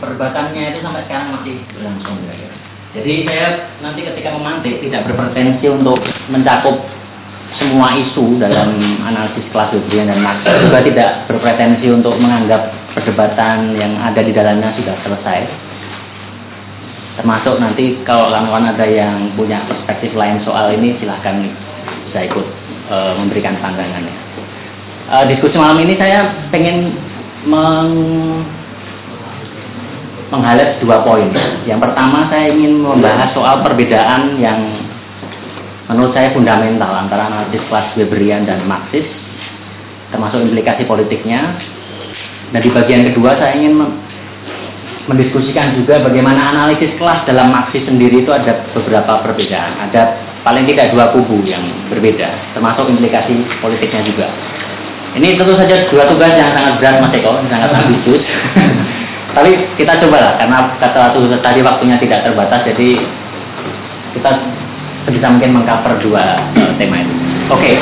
perdebatannya itu sampai sekarang masih berlangsung ya. Jadi saya nanti ketika memantik tidak berpretensi untuk mencakup semua isu dalam analisis kelas Webrian dan Marx juga tidak berpretensi untuk menganggap perdebatan yang ada di dalamnya sudah selesai. Termasuk nanti kalau kawan-kawan ada yang punya perspektif lain soal ini silahkan bisa ikut e, memberikan pandangannya. E, diskusi malam ini saya pengen meng menghalet dua poin. Yang pertama saya ingin membahas soal perbedaan yang menurut saya fundamental antara analisis kelas Weberian dan Marxis, termasuk implikasi politiknya. Dan di bagian kedua saya ingin mendiskusikan juga bagaimana analisis kelas dalam Marxis sendiri itu ada beberapa perbedaan. Ada paling tidak dua kubu yang berbeda, termasuk implikasi politiknya juga. Ini tentu saja dua tugas yang sangat berat Mas Eko, sangat ambisius. Tapi kita coba lah, karena kata waktu tadi waktunya tidak terbatas, jadi kita sebisa mungkin mengcover dua tema itu. Oke, okay.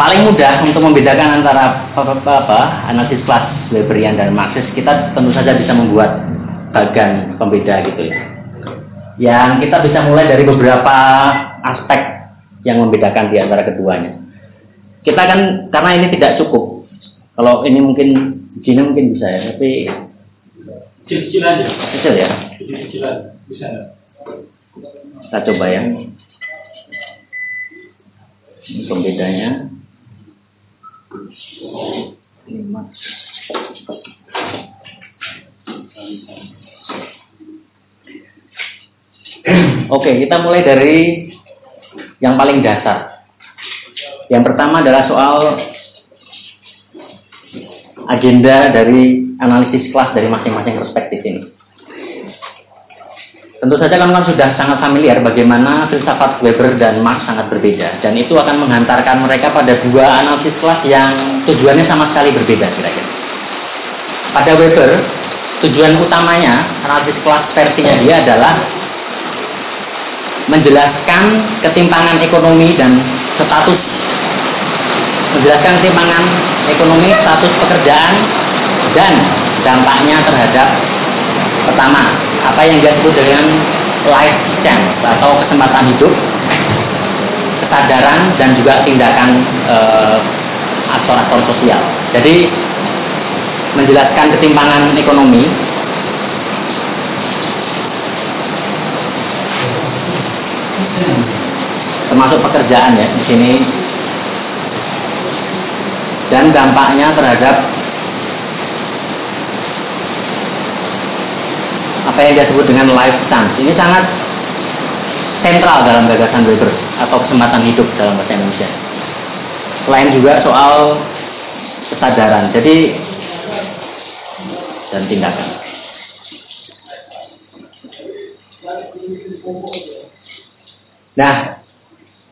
paling mudah untuk membedakan antara apa, apa, apa analisis kelas Weberian dan Marxis, kita tentu saja bisa membuat bagan pembeda gitu ya. Yang kita bisa mulai dari beberapa aspek yang membedakan di antara keduanya. Kita kan karena ini tidak cukup. Kalau ini mungkin sini mungkin bisa ya, tapi Kecil-kecil aja. Kecil ya? Kecil-kecilan. Bisa nggak? Kita coba ya. Ini pembedanya. Lima. Oke, kita mulai dari yang paling dasar. Yang pertama adalah soal agenda dari analisis kelas dari masing-masing perspektif ini. Tentu saja kawan-kawan sudah sangat familiar bagaimana filsafat Weber dan Marx sangat berbeda dan itu akan menghantarkan mereka pada dua analisis kelas yang tujuannya sama sekali berbeda kira-kira. Pada Weber, tujuan utamanya analisis kelas versinya dia adalah menjelaskan ketimpangan ekonomi dan status menjelaskan ketimpangan ekonomi, status pekerjaan dan dampaknya terhadap pertama apa yang dia sebut dengan life chance atau kesempatan hidup kesadaran dan juga tindakan eh, aktor-aktor sosial. Jadi menjelaskan ketimpangan ekonomi termasuk pekerjaan ya di sini dan dampaknya terhadap apa yang dia sebut dengan life chance. Ini sangat sentral dalam gagasan Weber atau kesempatan hidup dalam bahasa Indonesia. Selain juga soal kesadaran, jadi dan tindakan. Nah,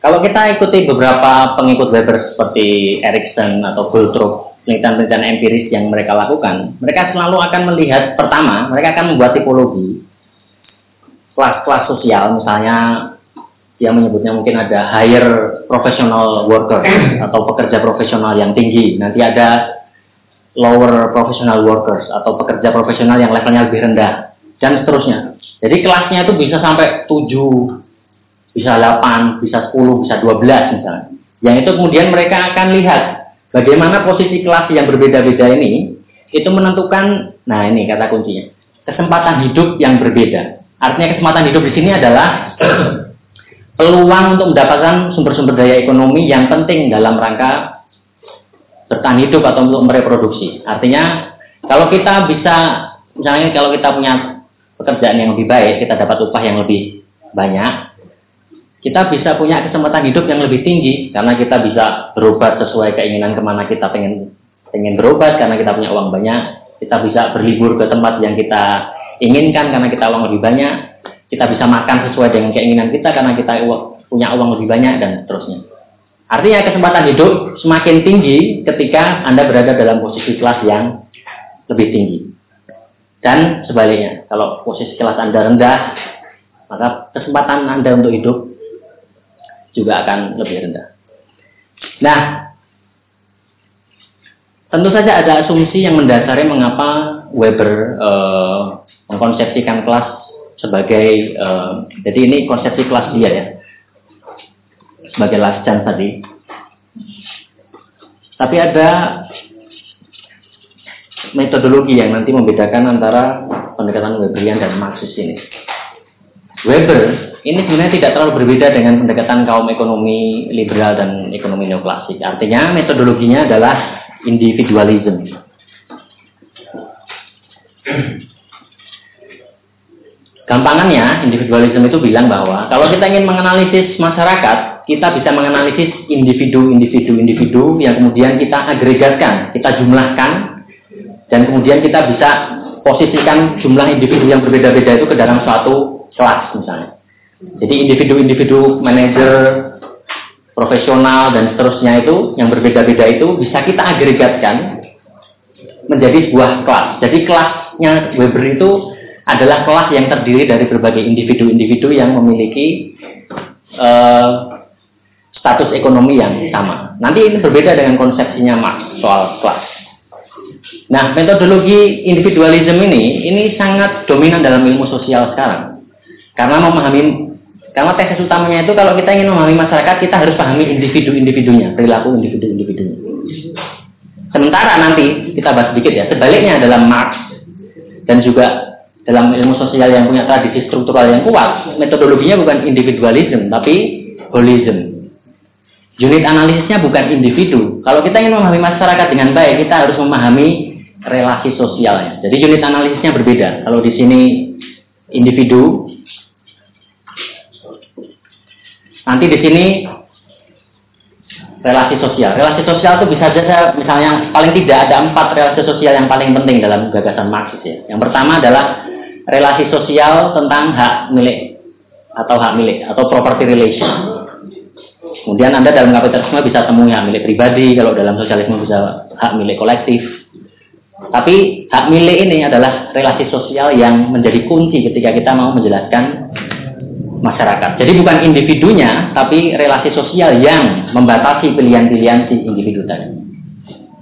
kalau kita ikuti beberapa pengikut Weber seperti Erikson atau Goldrup, penelitian-penelitian empiris yang mereka lakukan, mereka selalu akan melihat pertama, mereka akan membuat tipologi kelas-kelas sosial, misalnya yang menyebutnya mungkin ada higher professional worker atau pekerja profesional yang tinggi, nanti ada lower professional workers atau pekerja profesional yang levelnya lebih rendah, dan seterusnya. Jadi kelasnya itu bisa sampai 7 bisa 8, bisa 10, bisa 12 misalnya. Yang itu kemudian mereka akan lihat bagaimana posisi kelas yang berbeda-beda ini itu menentukan, nah ini kata kuncinya, kesempatan hidup yang berbeda. Artinya kesempatan hidup di sini adalah peluang untuk mendapatkan sumber-sumber daya ekonomi yang penting dalam rangka bertahan hidup atau untuk mereproduksi. Artinya kalau kita bisa, misalnya kalau kita punya pekerjaan yang lebih baik, kita dapat upah yang lebih banyak, kita bisa punya kesempatan hidup yang lebih tinggi karena kita bisa berobat sesuai keinginan ke mana kita pengen pengen berobat karena kita punya uang banyak. Kita bisa berlibur ke tempat yang kita inginkan karena kita uang lebih banyak. Kita bisa makan sesuai dengan keinginan kita karena kita punya uang lebih banyak dan seterusnya. Artinya kesempatan hidup semakin tinggi ketika anda berada dalam posisi kelas yang lebih tinggi. Dan sebaliknya kalau posisi kelas anda rendah maka kesempatan anda untuk hidup juga akan lebih rendah. Nah, tentu saja ada asumsi yang mendasari mengapa Weber uh, mengkonsepsikan kelas sebagai uh, jadi ini konsepsi kelas dia ya sebagai last chance tadi. Tapi ada metodologi yang nanti membedakan antara pendekatan Weberian dan Marxis ini. Weber ini sebenarnya tidak terlalu berbeda dengan pendekatan kaum ekonomi liberal dan ekonomi neoklasik. Artinya metodologinya adalah individualism. Gampangannya, individualisme itu bilang bahwa kalau kita ingin menganalisis masyarakat, kita bisa menganalisis individu-individu-individu yang kemudian kita agregatkan, kita jumlahkan, dan kemudian kita bisa posisikan jumlah individu yang berbeda-beda itu ke dalam suatu kelas misalnya. Jadi individu-individu manajer, profesional dan seterusnya itu yang berbeda-beda itu bisa kita agregatkan menjadi sebuah kelas. Jadi kelasnya Weber itu adalah kelas yang terdiri dari berbagai individu-individu yang memiliki uh, status ekonomi yang sama. Nanti ini berbeda dengan konsepsinya Marx soal kelas. Nah, metodologi individualisme ini ini sangat dominan dalam ilmu sosial sekarang. Karena memahami karena tesis utamanya itu kalau kita ingin memahami masyarakat, kita harus pahami individu-individunya, perilaku individu-individunya. Sementara nanti kita bahas sedikit ya, sebaliknya dalam Marx dan juga dalam ilmu sosial yang punya tradisi struktural yang kuat, metodologinya bukan individualisme, tapi holism. Unit analisisnya bukan individu. Kalau kita ingin memahami masyarakat dengan baik, kita harus memahami relasi sosialnya. Jadi unit analisisnya berbeda. Kalau di sini individu, nanti di sini relasi sosial. Relasi sosial itu bisa saja misalnya paling tidak ada empat relasi sosial yang paling penting dalam gagasan Marxis ya. Yang pertama adalah relasi sosial tentang hak milik atau hak milik atau property relation. Kemudian Anda dalam kapitalisme bisa temui hak milik pribadi, kalau dalam sosialisme bisa hak milik kolektif. Tapi hak milik ini adalah relasi sosial yang menjadi kunci ketika kita mau menjelaskan masyarakat. Jadi bukan individunya, tapi relasi sosial yang membatasi pilihan-pilihan si individu tadi.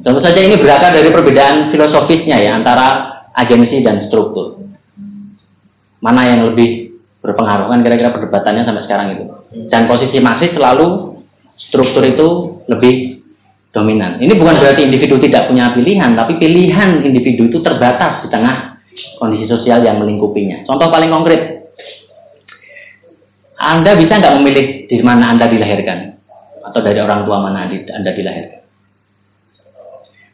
Tentu saja ini berakar dari perbedaan filosofisnya ya antara agensi dan struktur. Mana yang lebih berpengaruh? Kan kira-kira perdebatannya sampai sekarang itu. Dan posisi masih selalu struktur itu lebih dominan. Ini bukan berarti individu tidak punya pilihan tapi pilihan individu itu terbatas di tengah kondisi sosial yang melingkupinya. Contoh paling konkret anda bisa nggak memilih di mana Anda dilahirkan atau dari orang tua mana Anda dilahirkan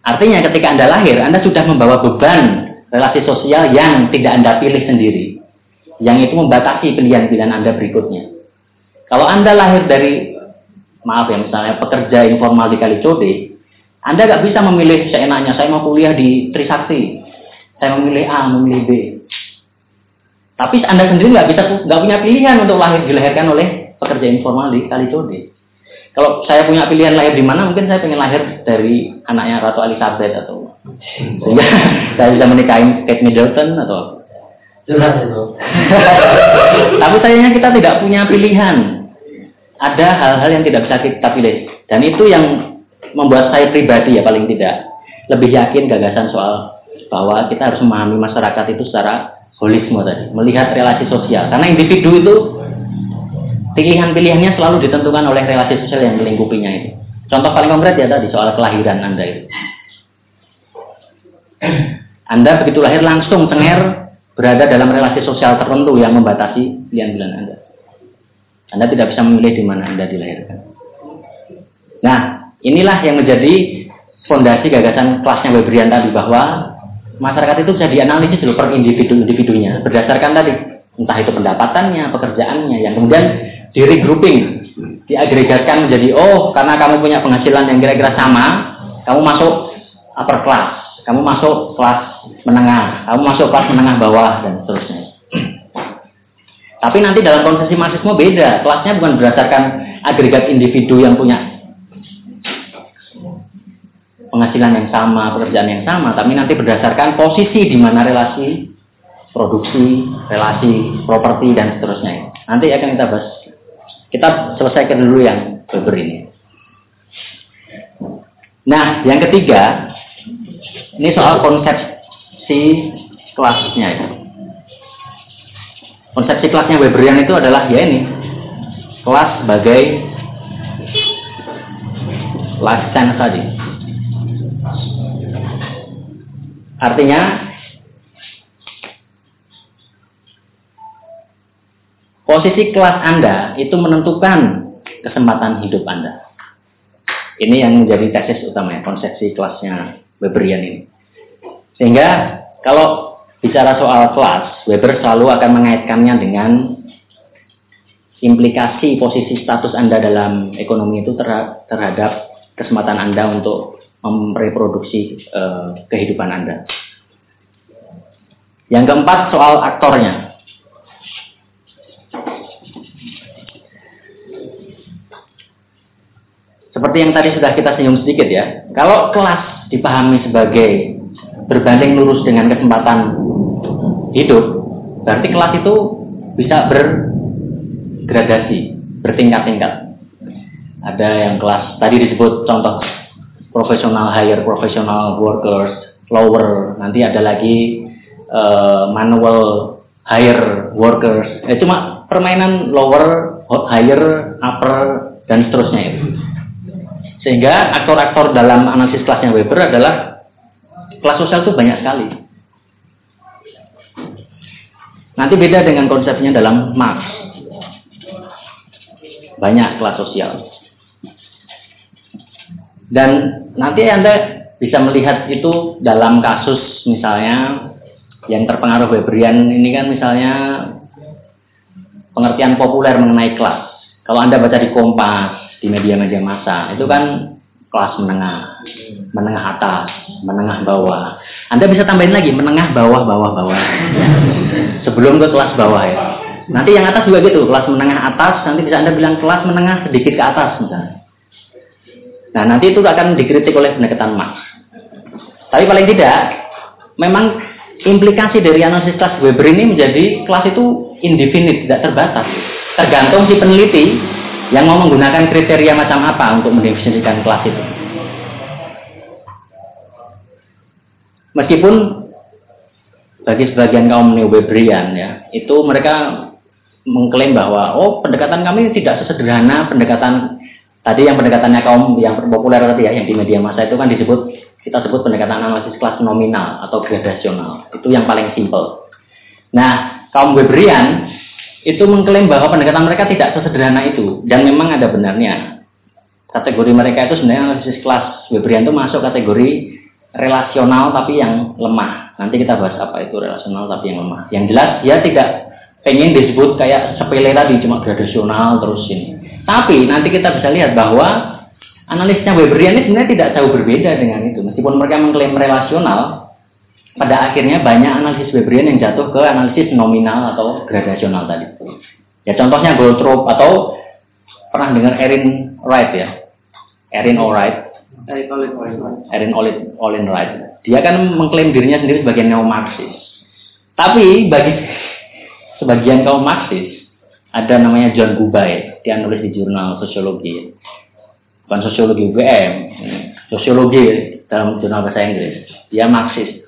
artinya ketika Anda lahir Anda sudah membawa beban relasi sosial yang tidak Anda pilih sendiri yang itu membatasi pilihan-pilihan Anda berikutnya. Kalau Anda lahir dari, maaf ya misalnya pekerja informal di Kalicode, Anda nggak bisa memilih seenaknya, saya mau kuliah di Trisakti, saya memilih A, memilih B. Tapi Anda sendiri nggak bisa, nggak punya pilihan untuk lahir dilahirkan oleh pekerja informal di Kalicode. Kalau saya punya pilihan lahir di mana, mungkin saya pengen lahir dari anaknya Ratu Elizabeth atau sehingga saya bisa menikahi Kate Middleton atau. Tapi sayangnya kita tidak punya pilihan. Ada hal-hal yang tidak bisa kita pilih. Dan itu yang membuat saya pribadi ya paling tidak lebih yakin gagasan soal bahwa kita harus memahami masyarakat itu secara holisme tadi, melihat relasi sosial. Karena individu itu pilihan-pilihannya selalu ditentukan oleh relasi sosial yang melingkupinya itu. Contoh paling konkret ya tadi soal kelahiran Anda itu. Anda begitu lahir langsung cenger berada dalam relasi sosial tertentu yang membatasi pilihan-pilihan Anda. Anda tidak bisa memilih di mana Anda dilahirkan. Nah, inilah yang menjadi fondasi gagasan kelasnya Weberian tadi bahwa masyarakat itu bisa dianalisis dulu per individu-individunya berdasarkan tadi entah itu pendapatannya, pekerjaannya yang kemudian di regrouping, diagregatkan menjadi oh karena kamu punya penghasilan yang kira-kira sama, kamu masuk upper class kamu masuk kelas menengah, kamu masuk kelas menengah bawah dan seterusnya. Tapi nanti dalam konsesi marxisme beda, kelasnya bukan berdasarkan agregat individu yang punya penghasilan yang sama, pekerjaan yang sama, tapi nanti berdasarkan posisi di mana relasi produksi, relasi properti dan seterusnya. Nanti akan kita bahas. Kita selesaikan dulu yang Weber ini. Nah, yang ketiga, ini soal konsep konsepsi kelasnya ya. Konsepsi kelasnya Weberian itu adalah ya ini kelas sebagai life science tadi. Artinya posisi kelas Anda itu menentukan kesempatan hidup Anda. Ini yang menjadi tesis utamanya, konsepsi kelasnya Weberian ini. Sehingga kalau bicara soal kelas, Weber selalu akan mengaitkannya dengan implikasi posisi status Anda dalam ekonomi itu terhadap kesempatan Anda untuk mereproduksi uh, kehidupan Anda. Yang keempat soal aktornya. Seperti yang tadi sudah kita singgung sedikit ya, kalau kelas dipahami sebagai berbanding lurus dengan kesempatan hidup, berarti kelas itu bisa bergradasi, bertingkat-tingkat. Ada yang kelas tadi disebut contoh profesional higher, professional workers, lower, nanti ada lagi uh, manual higher workers. Eh cuma permainan lower, higher, upper dan seterusnya itu. Sehingga aktor-aktor dalam analisis kelasnya Weber adalah kelas sosial itu banyak sekali. Nanti beda dengan konsepnya dalam Marx. Banyak kelas sosial. Dan nanti Anda bisa melihat itu dalam kasus misalnya yang terpengaruh Weberian ini kan misalnya pengertian populer mengenai kelas. Kalau Anda baca di Kompas, di media-media massa itu kan kelas menengah, menengah atas, menengah bawah. Anda bisa tambahin lagi menengah bawah bawah bawah. Sebelum ke kelas bawah ya. Nanti yang atas juga gitu, kelas menengah atas, nanti bisa Anda bilang kelas menengah sedikit ke atas misalnya. Nah, nanti itu akan dikritik oleh pendekatan Marx. Tapi paling tidak, memang implikasi dari analisis kelas Weber ini menjadi kelas itu indefinite, tidak terbatas. Tergantung si peneliti yang mau menggunakan kriteria macam apa untuk mendefinisikan kelas itu. Meskipun bagi sebagian kaum neo-Weberian ya, itu mereka mengklaim bahwa oh pendekatan kami tidak sesederhana pendekatan tadi yang pendekatannya kaum yang populer tadi ya yang di media massa itu kan disebut kita sebut pendekatan analisis kelas nominal atau gradasional itu yang paling simple. Nah kaum Weberian itu mengklaim bahwa pendekatan mereka tidak sesederhana itu dan memang ada benarnya. Kategori mereka itu sebenarnya analisis kelas Weberian itu masuk kategori relasional tapi yang lemah. Nanti kita bahas apa itu relasional tapi yang lemah. Yang jelas dia tidak pengen disebut kayak sepele tadi cuma gradasional terus ini. Tapi nanti kita bisa lihat bahwa analisnya Weberian ini sebenarnya tidak jauh berbeda dengan itu. Meskipun mereka mengklaim relasional, pada akhirnya banyak analisis Weberian yang jatuh ke analisis nominal atau gradasional tadi. Ya contohnya Goldthorpe atau pernah dengar Erin Wright ya? Erin Wright. Erin Olin Olin Wright. Dia kan mengklaim dirinya sendiri sebagai neo-Marxis. Tapi bagi sebagian kaum Marxis ada namanya John Gubay, dia nulis di jurnal sosiologi. Bukan sosiologi UGM, sosiologi dalam jurnal bahasa Inggris. Dia Marxis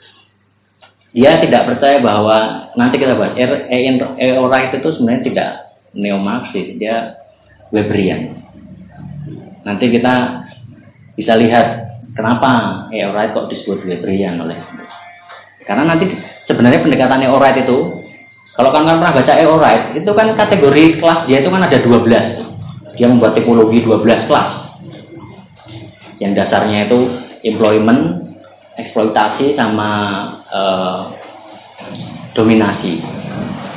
dia tidak percaya bahwa nanti kita bahas E.O. Wright itu sebenarnya tidak neo-Marxis, dia Weberian. Nanti kita bisa lihat kenapa E.O. Wright kok disebut Weberian oleh karena nanti sebenarnya pendekatan E.O. Wright itu kalau kalian pernah baca E.O. Wright itu kan kategori kelas dia itu kan ada 12 dia membuat tipologi 12 kelas yang dasarnya itu employment eksploitasi sama uh, dominasi.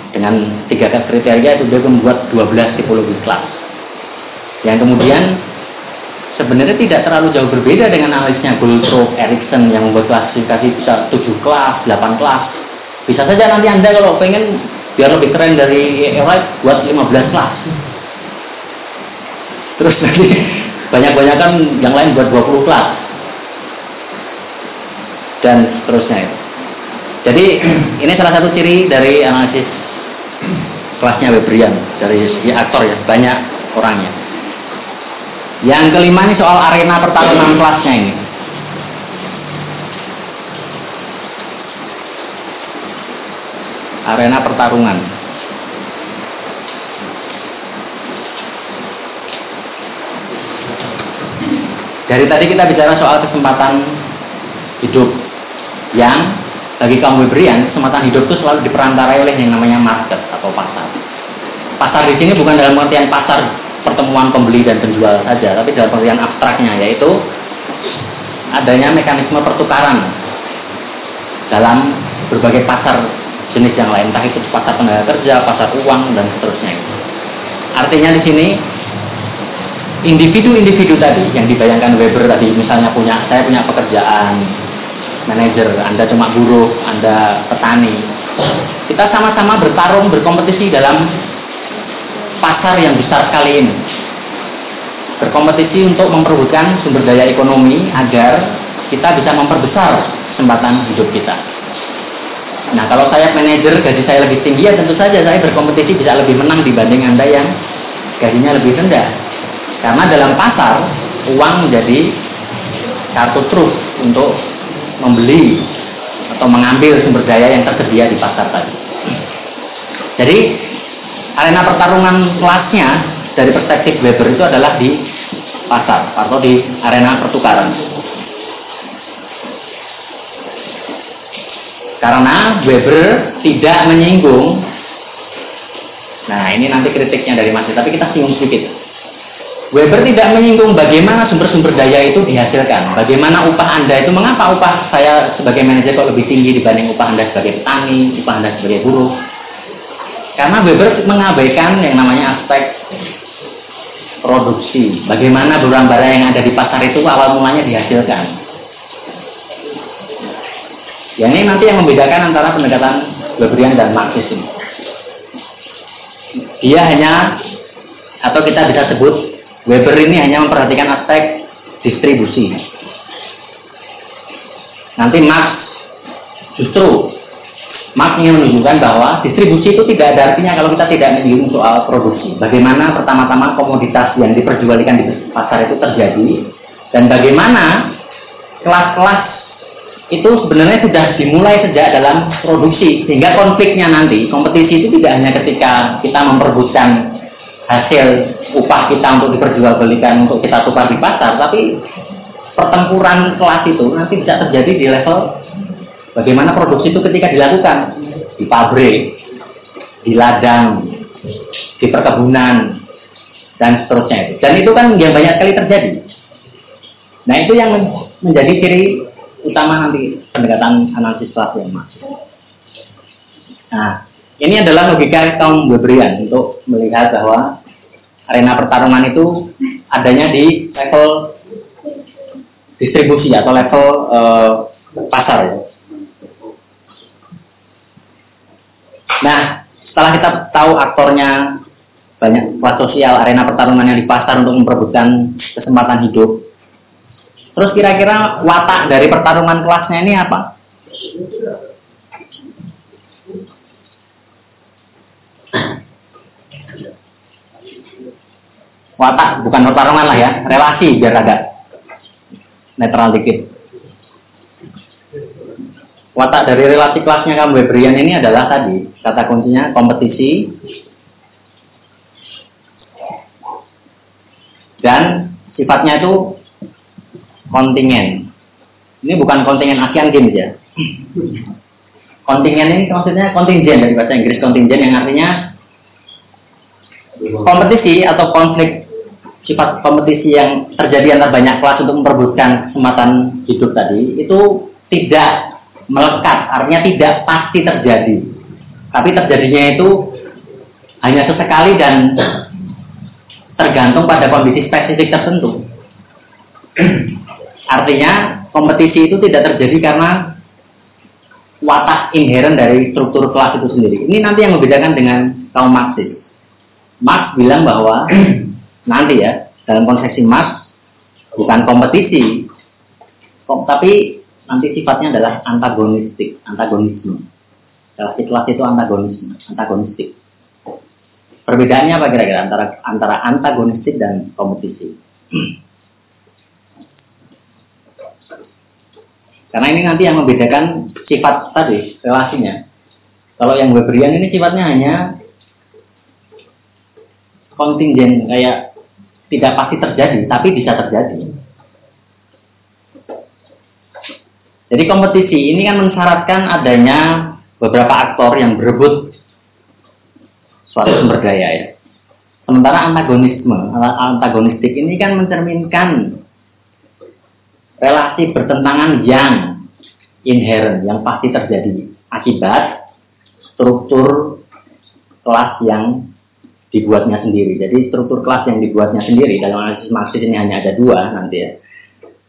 Dengan tiga kriteria itu dia membuat 12 tipologi kelas. Yang kemudian sebenarnya tidak terlalu jauh berbeda dengan analisnya Goldthorpe, Erikson yang membuat klasifikasi bisa 7 kelas, 8 kelas. Bisa saja nanti Anda kalau pengen biar lebih keren dari Wright buat 15 kelas. Terus nanti banyak-banyak kan yang lain buat 20 kelas dan seterusnya itu. Jadi ini salah satu ciri dari analisis kelasnya Weberian dari segi aktor ya banyak orangnya. Yang kelima ini soal arena pertarungan kelasnya ini. Arena pertarungan. Dari tadi kita bicara soal kesempatan hidup yang bagi kaum Weberian kesempatan hidup itu selalu diperantarai oleh yang namanya market atau pasar. Pasar di sini bukan dalam artian pasar pertemuan pembeli dan penjual saja, tapi dalam artian abstraknya yaitu adanya mekanisme pertukaran dalam berbagai pasar jenis yang lain, entah itu pasar tenaga kerja, pasar uang dan seterusnya. Artinya di sini individu-individu tadi yang dibayangkan Weber tadi misalnya punya saya punya pekerjaan manajer Anda cuma buruh Anda petani. Kita sama-sama bertarung berkompetisi dalam pasar yang besar sekali ini. Berkompetisi untuk memperbutkan sumber daya ekonomi agar kita bisa memperbesar kesempatan hidup kita nah kalau saya manajer gaji saya lebih tinggi ya tentu saja saya berkompetisi bisa lebih menang dibanding Anda yang gajinya lebih rendah karena dalam pasar uang menjadi kartu truf untuk membeli atau mengambil sumber daya yang tersedia di pasar tadi. Jadi arena pertarungan kelasnya dari perspektif Weber itu adalah di pasar atau di arena pertukaran. Karena Weber tidak menyinggung Nah ini nanti kritiknya dari Mas tapi kita singgung sedikit Weber tidak menyinggung bagaimana sumber-sumber daya itu dihasilkan. Bagaimana upah Anda itu, mengapa upah saya sebagai manajer kok lebih tinggi dibanding upah Anda sebagai petani, upah Anda sebagai buruh. Karena Weber mengabaikan yang namanya aspek produksi. Bagaimana barang-barang yang ada di pasar itu awal mulanya dihasilkan. Ya ini nanti yang membedakan antara pendekatan Weberian dan Marxisme. Dia hanya atau kita bisa sebut Weber ini hanya memperhatikan aspek distribusi. Nanti Marx justru Marx ingin menunjukkan bahwa distribusi itu tidak ada artinya kalau kita tidak menyinggung soal produksi. Bagaimana pertama-tama komoditas yang diperjualbelikan di pasar itu terjadi dan bagaimana kelas-kelas itu sebenarnya sudah dimulai sejak dalam produksi sehingga konfliknya nanti kompetisi itu tidak hanya ketika kita memperbutkan hasil upah kita untuk diperjualbelikan untuk kita tukar di pasar, tapi pertempuran kelas itu nanti bisa terjadi di level bagaimana produksi itu ketika dilakukan di pabrik, di ladang, di perkebunan dan seterusnya. Dan itu kan yang banyak sekali terjadi. Nah itu yang menjadi ciri utama nanti pendekatan analisis masuk. Nah, ini adalah logika kaum Weberian untuk melihat bahwa arena pertarungan itu adanya di level distribusi atau level uh, pasar ya. Nah, setelah kita tahu aktornya banyak kelas sosial, arena pertarungan yang di pasar untuk memperebutkan kesempatan hidup. Terus kira-kira watak dari pertarungan kelasnya ini apa? watak bukan pertarungan lah ya relasi biar agak netral dikit watak dari relasi kelasnya kamu Weberian ini adalah tadi kata kuncinya kompetisi dan sifatnya itu kontingen ini bukan kontingen Asian Games ya kontingen ini maksudnya kontingjen dari bahasa Inggris kontingen yang artinya kompetisi atau konflik sifat kompetisi yang terjadi antar banyak kelas untuk memperbutkan kesempatan hidup tadi itu tidak melekat, artinya tidak pasti terjadi. Tapi terjadinya itu hanya sesekali dan tergantung pada kondisi spesifik tertentu. Artinya kompetisi itu tidak terjadi karena watak inheren dari struktur kelas itu sendiri. Ini nanti yang membedakan dengan kaum Marxis. Marx bilang bahwa nanti ya dalam konsepsi Marx bukan kompetisi tapi nanti sifatnya adalah antagonistik antagonisme relasi kelas itu antagonisme antagonistik perbedaannya apa kira-kira antara antara antagonistik dan kompetisi karena ini nanti yang membedakan sifat tadi relasinya Kalau yang Weberian ini sifatnya hanya kontingen kayak tidak pasti terjadi, tapi bisa terjadi. Jadi kompetisi ini kan mensyaratkan adanya beberapa aktor yang berebut suatu sumber daya ya. Sementara antagonisme, antagonistik ini kan mencerminkan relasi bertentangan yang inherent, yang pasti terjadi akibat struktur kelas yang dibuatnya sendiri. Jadi struktur kelas yang dibuatnya sendiri dalam analisis Marxis ini hanya ada dua nanti ya.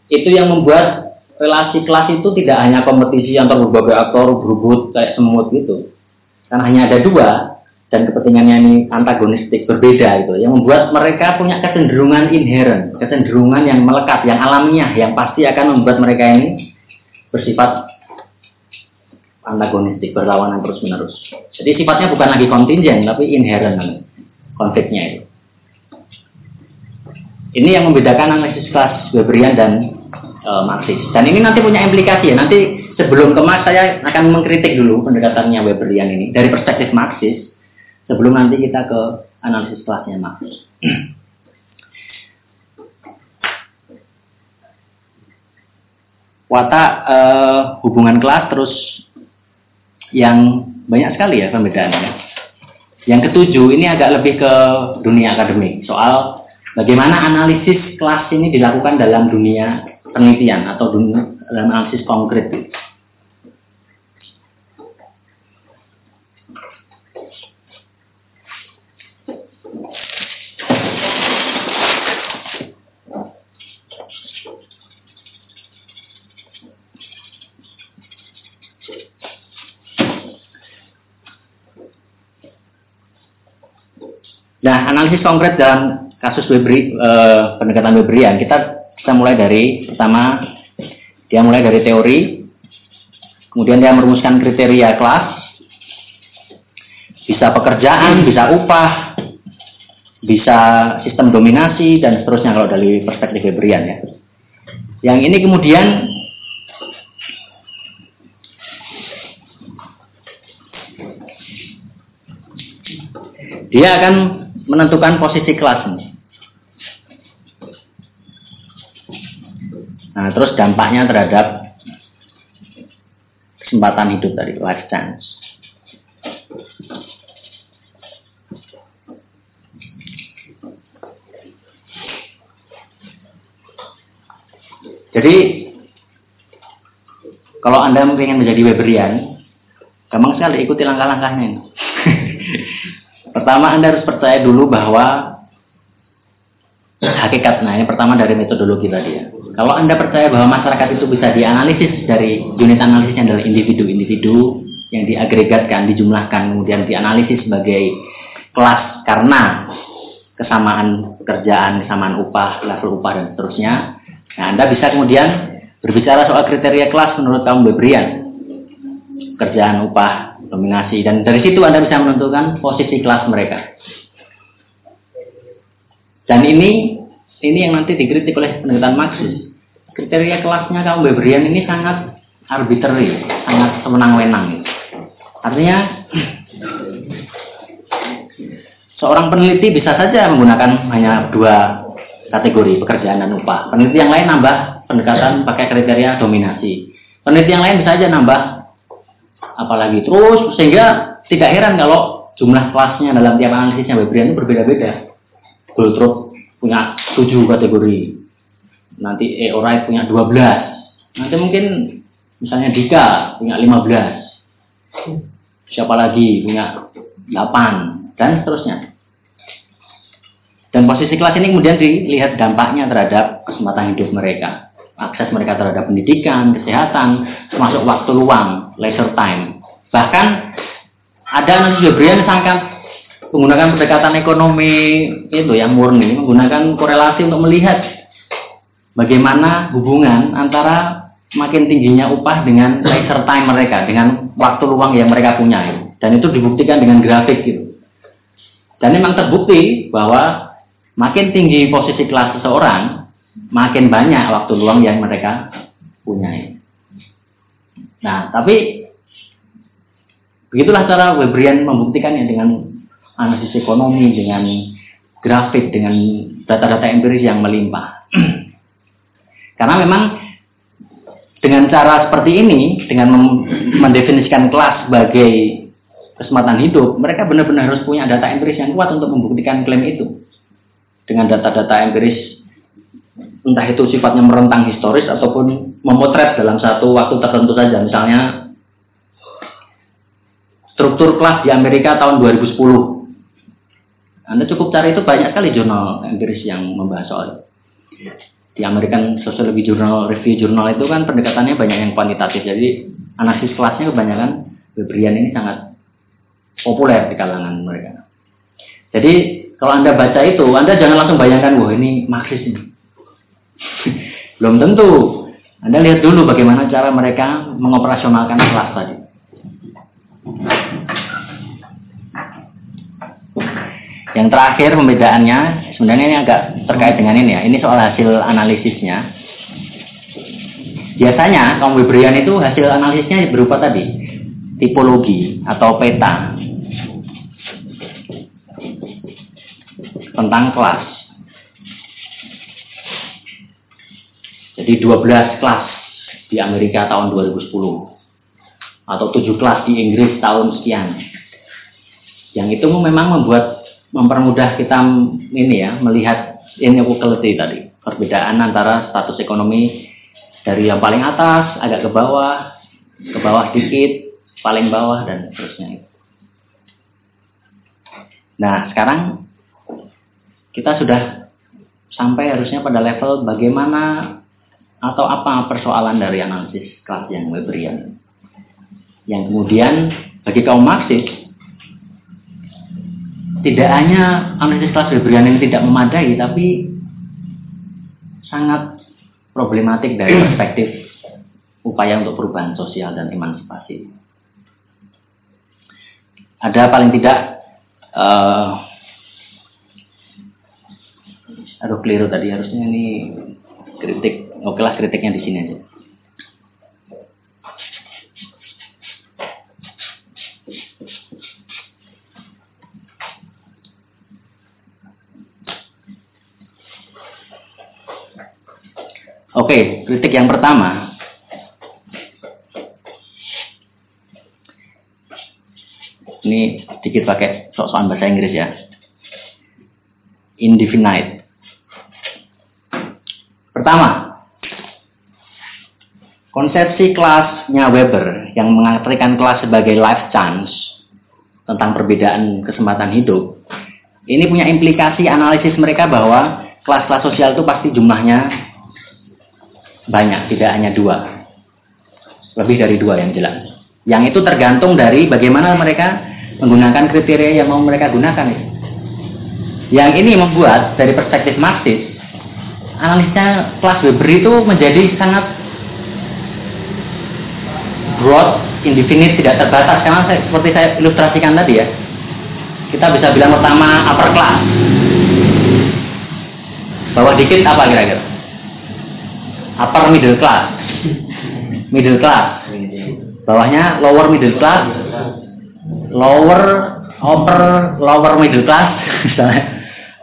Itu yang membuat relasi kelas itu tidak hanya kompetisi antar berbagai aktor berebut kayak semut gitu. Karena hanya ada dua dan kepentingannya ini antagonistik berbeda itu yang membuat mereka punya kecenderungan inherent, kecenderungan yang melekat, yang alamiah, yang pasti akan membuat mereka ini bersifat antagonistik, berlawanan terus menerus. Jadi sifatnya bukan lagi kontingen tapi inherent konfliknya itu. Ini yang membedakan analisis kelas Weberian dan uh, Marxis. Dan ini nanti punya implikasi ya. Nanti sebelum ke Marx saya akan mengkritik dulu pendekatannya Weberian ini dari perspektif Marxis. Sebelum nanti kita ke analisis kelasnya Marx. Watak uh, hubungan kelas terus yang banyak sekali ya perbedaannya. Yang ketujuh ini agak lebih ke dunia akademik soal bagaimana analisis kelas ini dilakukan dalam dunia penelitian atau dalam analisis konkret. Nah, analisis konkret dalam kasus Webri, eh, pendekatan Weberian, kita kita mulai dari pertama dia mulai dari teori, kemudian dia merumuskan kriteria kelas, bisa pekerjaan, bisa upah, bisa sistem dominasi dan seterusnya kalau dari perspektif Weberian ya. Yang ini kemudian dia akan menentukan posisi kelas Nah, terus dampaknya terhadap kesempatan hidup dari life chance. Jadi kalau Anda ingin menjadi Weberian, gampang sekali ikuti langkah-langkahnya. Pertama Anda harus percaya dulu bahwa hakikat, nah ini pertama dari metodologi tadi ya. Kalau Anda percaya bahwa masyarakat itu bisa dianalisis dari unit analisisnya adalah individu-individu yang diagregatkan, dijumlahkan, kemudian dianalisis sebagai kelas karena kesamaan pekerjaan, kesamaan upah, level upah dan seterusnya. Nah, Anda bisa kemudian berbicara soal kriteria kelas menurut kaum Bebrian. Pekerjaan, upah, dominasi dan dari situ Anda bisa menentukan posisi kelas mereka. Dan ini ini yang nanti dikritik oleh pendekatan Marxis kriteria kelasnya kaum Weberian ini sangat arbitrary, sangat semenang-wenang. Artinya seorang peneliti bisa saja menggunakan hanya dua kategori pekerjaan dan upah. Peneliti yang lain nambah pendekatan pakai kriteria dominasi. Peneliti yang lain bisa saja nambah apalagi terus sehingga tidak heran kalau jumlah kelasnya dalam tiap analisisnya Weberian itu berbeda-beda. Goldrup punya tujuh kategori, nanti Eorai punya 12 nanti mungkin misalnya Dika punya 15 siapa lagi punya 8 dan seterusnya. Dan posisi kelas ini kemudian dilihat dampaknya terhadap kesempatan hidup mereka akses mereka terhadap pendidikan, kesehatan, termasuk waktu luang, leisure time. Bahkan ada nanti Jobrian sangat menggunakan pendekatan ekonomi itu yang murni, menggunakan korelasi untuk melihat bagaimana hubungan antara makin tingginya upah dengan leisure time mereka, dengan waktu luang yang mereka punya. Dan itu dibuktikan dengan grafik gitu. Dan memang terbukti bahwa makin tinggi posisi kelas seseorang, makin banyak waktu luang yang mereka punya. Nah, tapi Begitulah cara Weberian membuktikannya dengan analisis ekonomi, dengan grafik, dengan data-data empiris yang melimpah. Karena memang dengan cara seperti ini, dengan mendefinisikan kelas sebagai kesempatan hidup, mereka benar-benar harus punya data empiris yang kuat untuk membuktikan klaim itu. Dengan data-data empiris, entah itu sifatnya merentang historis ataupun memotret dalam satu waktu tertentu saja. Misalnya, struktur kelas di Amerika tahun 2010. Anda cukup cari itu banyak sekali jurnal empiris yang membahas soal itu. Di American Sociology Journal Review Journal itu kan pendekatannya banyak yang kuantitatif. Jadi analisis kelasnya kebanyakan Weberian ini sangat populer di kalangan mereka. Jadi kalau anda baca itu anda jangan langsung bayangkan wah ini Marxis ini belum tentu anda lihat dulu bagaimana cara mereka mengoperasionalkan kelas tadi yang terakhir pembedaannya sebenarnya ini agak terkait dengan ini ya. Ini soal hasil analisisnya. Biasanya kaum Weberian itu hasil analisisnya berupa tadi tipologi atau peta tentang kelas. Jadi 12 kelas di Amerika tahun 2010 atau 7 kelas di Inggris tahun sekian. Yang itu memang membuat mempermudah kita ini ya melihat inequality tadi. Perbedaan antara status ekonomi dari yang paling atas agak ke bawah ke bawah dikit paling bawah dan seterusnya nah sekarang kita sudah sampai harusnya pada level bagaimana atau apa persoalan dari analisis kelas yang Weberian yang kemudian bagi kaum Marxis tidak hanya analisis kelas Weberian yang tidak memadai, tapi sangat problematik dari perspektif upaya untuk perubahan sosial dan emansipasi. Ada paling tidak, uh, aduh keliru tadi harusnya ini kritik, oke lah kritiknya di sini aja. Oke, kritik yang pertama. Ini sedikit pakai sok-sokan bahasa Inggris ya. Indefinite. Pertama, konsepsi kelasnya Weber yang mengartikan kelas sebagai life chance tentang perbedaan kesempatan hidup, ini punya implikasi analisis mereka bahwa kelas-kelas sosial itu pasti jumlahnya banyak, tidak hanya dua. Lebih dari dua yang jelas. Yang itu tergantung dari bagaimana mereka menggunakan kriteria yang mau mereka gunakan. Yang ini membuat dari perspektif Marxis, analisnya kelas Weber itu menjadi sangat broad, indefinite, tidak terbatas. Karena saya, seperti saya ilustrasikan tadi ya, kita bisa bilang pertama upper class. Bawah dikit apa kira-kira? upper middle class middle class bawahnya lower middle class lower upper lower middle class misalnya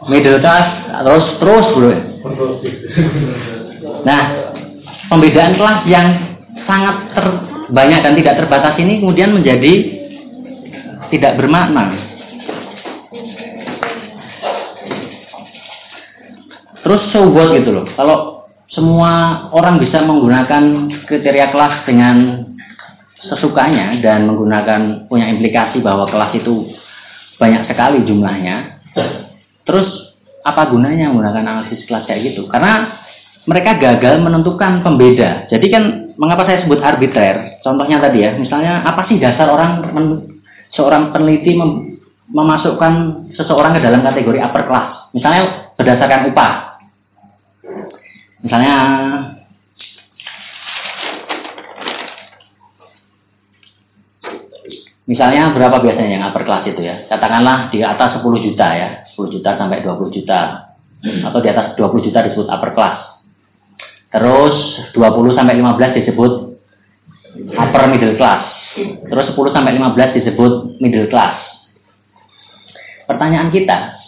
middle class terus terus bro nah pembedaan kelas yang sangat ter, banyak dan tidak terbatas ini kemudian menjadi tidak bermakna terus so gitu loh kalau semua orang bisa menggunakan kriteria kelas dengan sesukanya dan menggunakan punya implikasi bahwa kelas itu banyak sekali jumlahnya. Terus apa gunanya menggunakan analisis kelas kayak gitu? Karena mereka gagal menentukan pembeda. Jadi kan mengapa saya sebut arbiter? Contohnya tadi ya, misalnya apa sih dasar orang men, seorang peneliti mem, memasukkan seseorang ke dalam kategori upper class? Misalnya berdasarkan upah. Misalnya Misalnya berapa biasanya yang upper class itu ya? Katakanlah di atas 10 juta ya, 10 juta sampai 20 juta. Atau di atas 20 juta disebut upper class. Terus 20 sampai 15 disebut upper middle class. Terus 10 sampai 15 disebut middle class. Pertanyaan kita,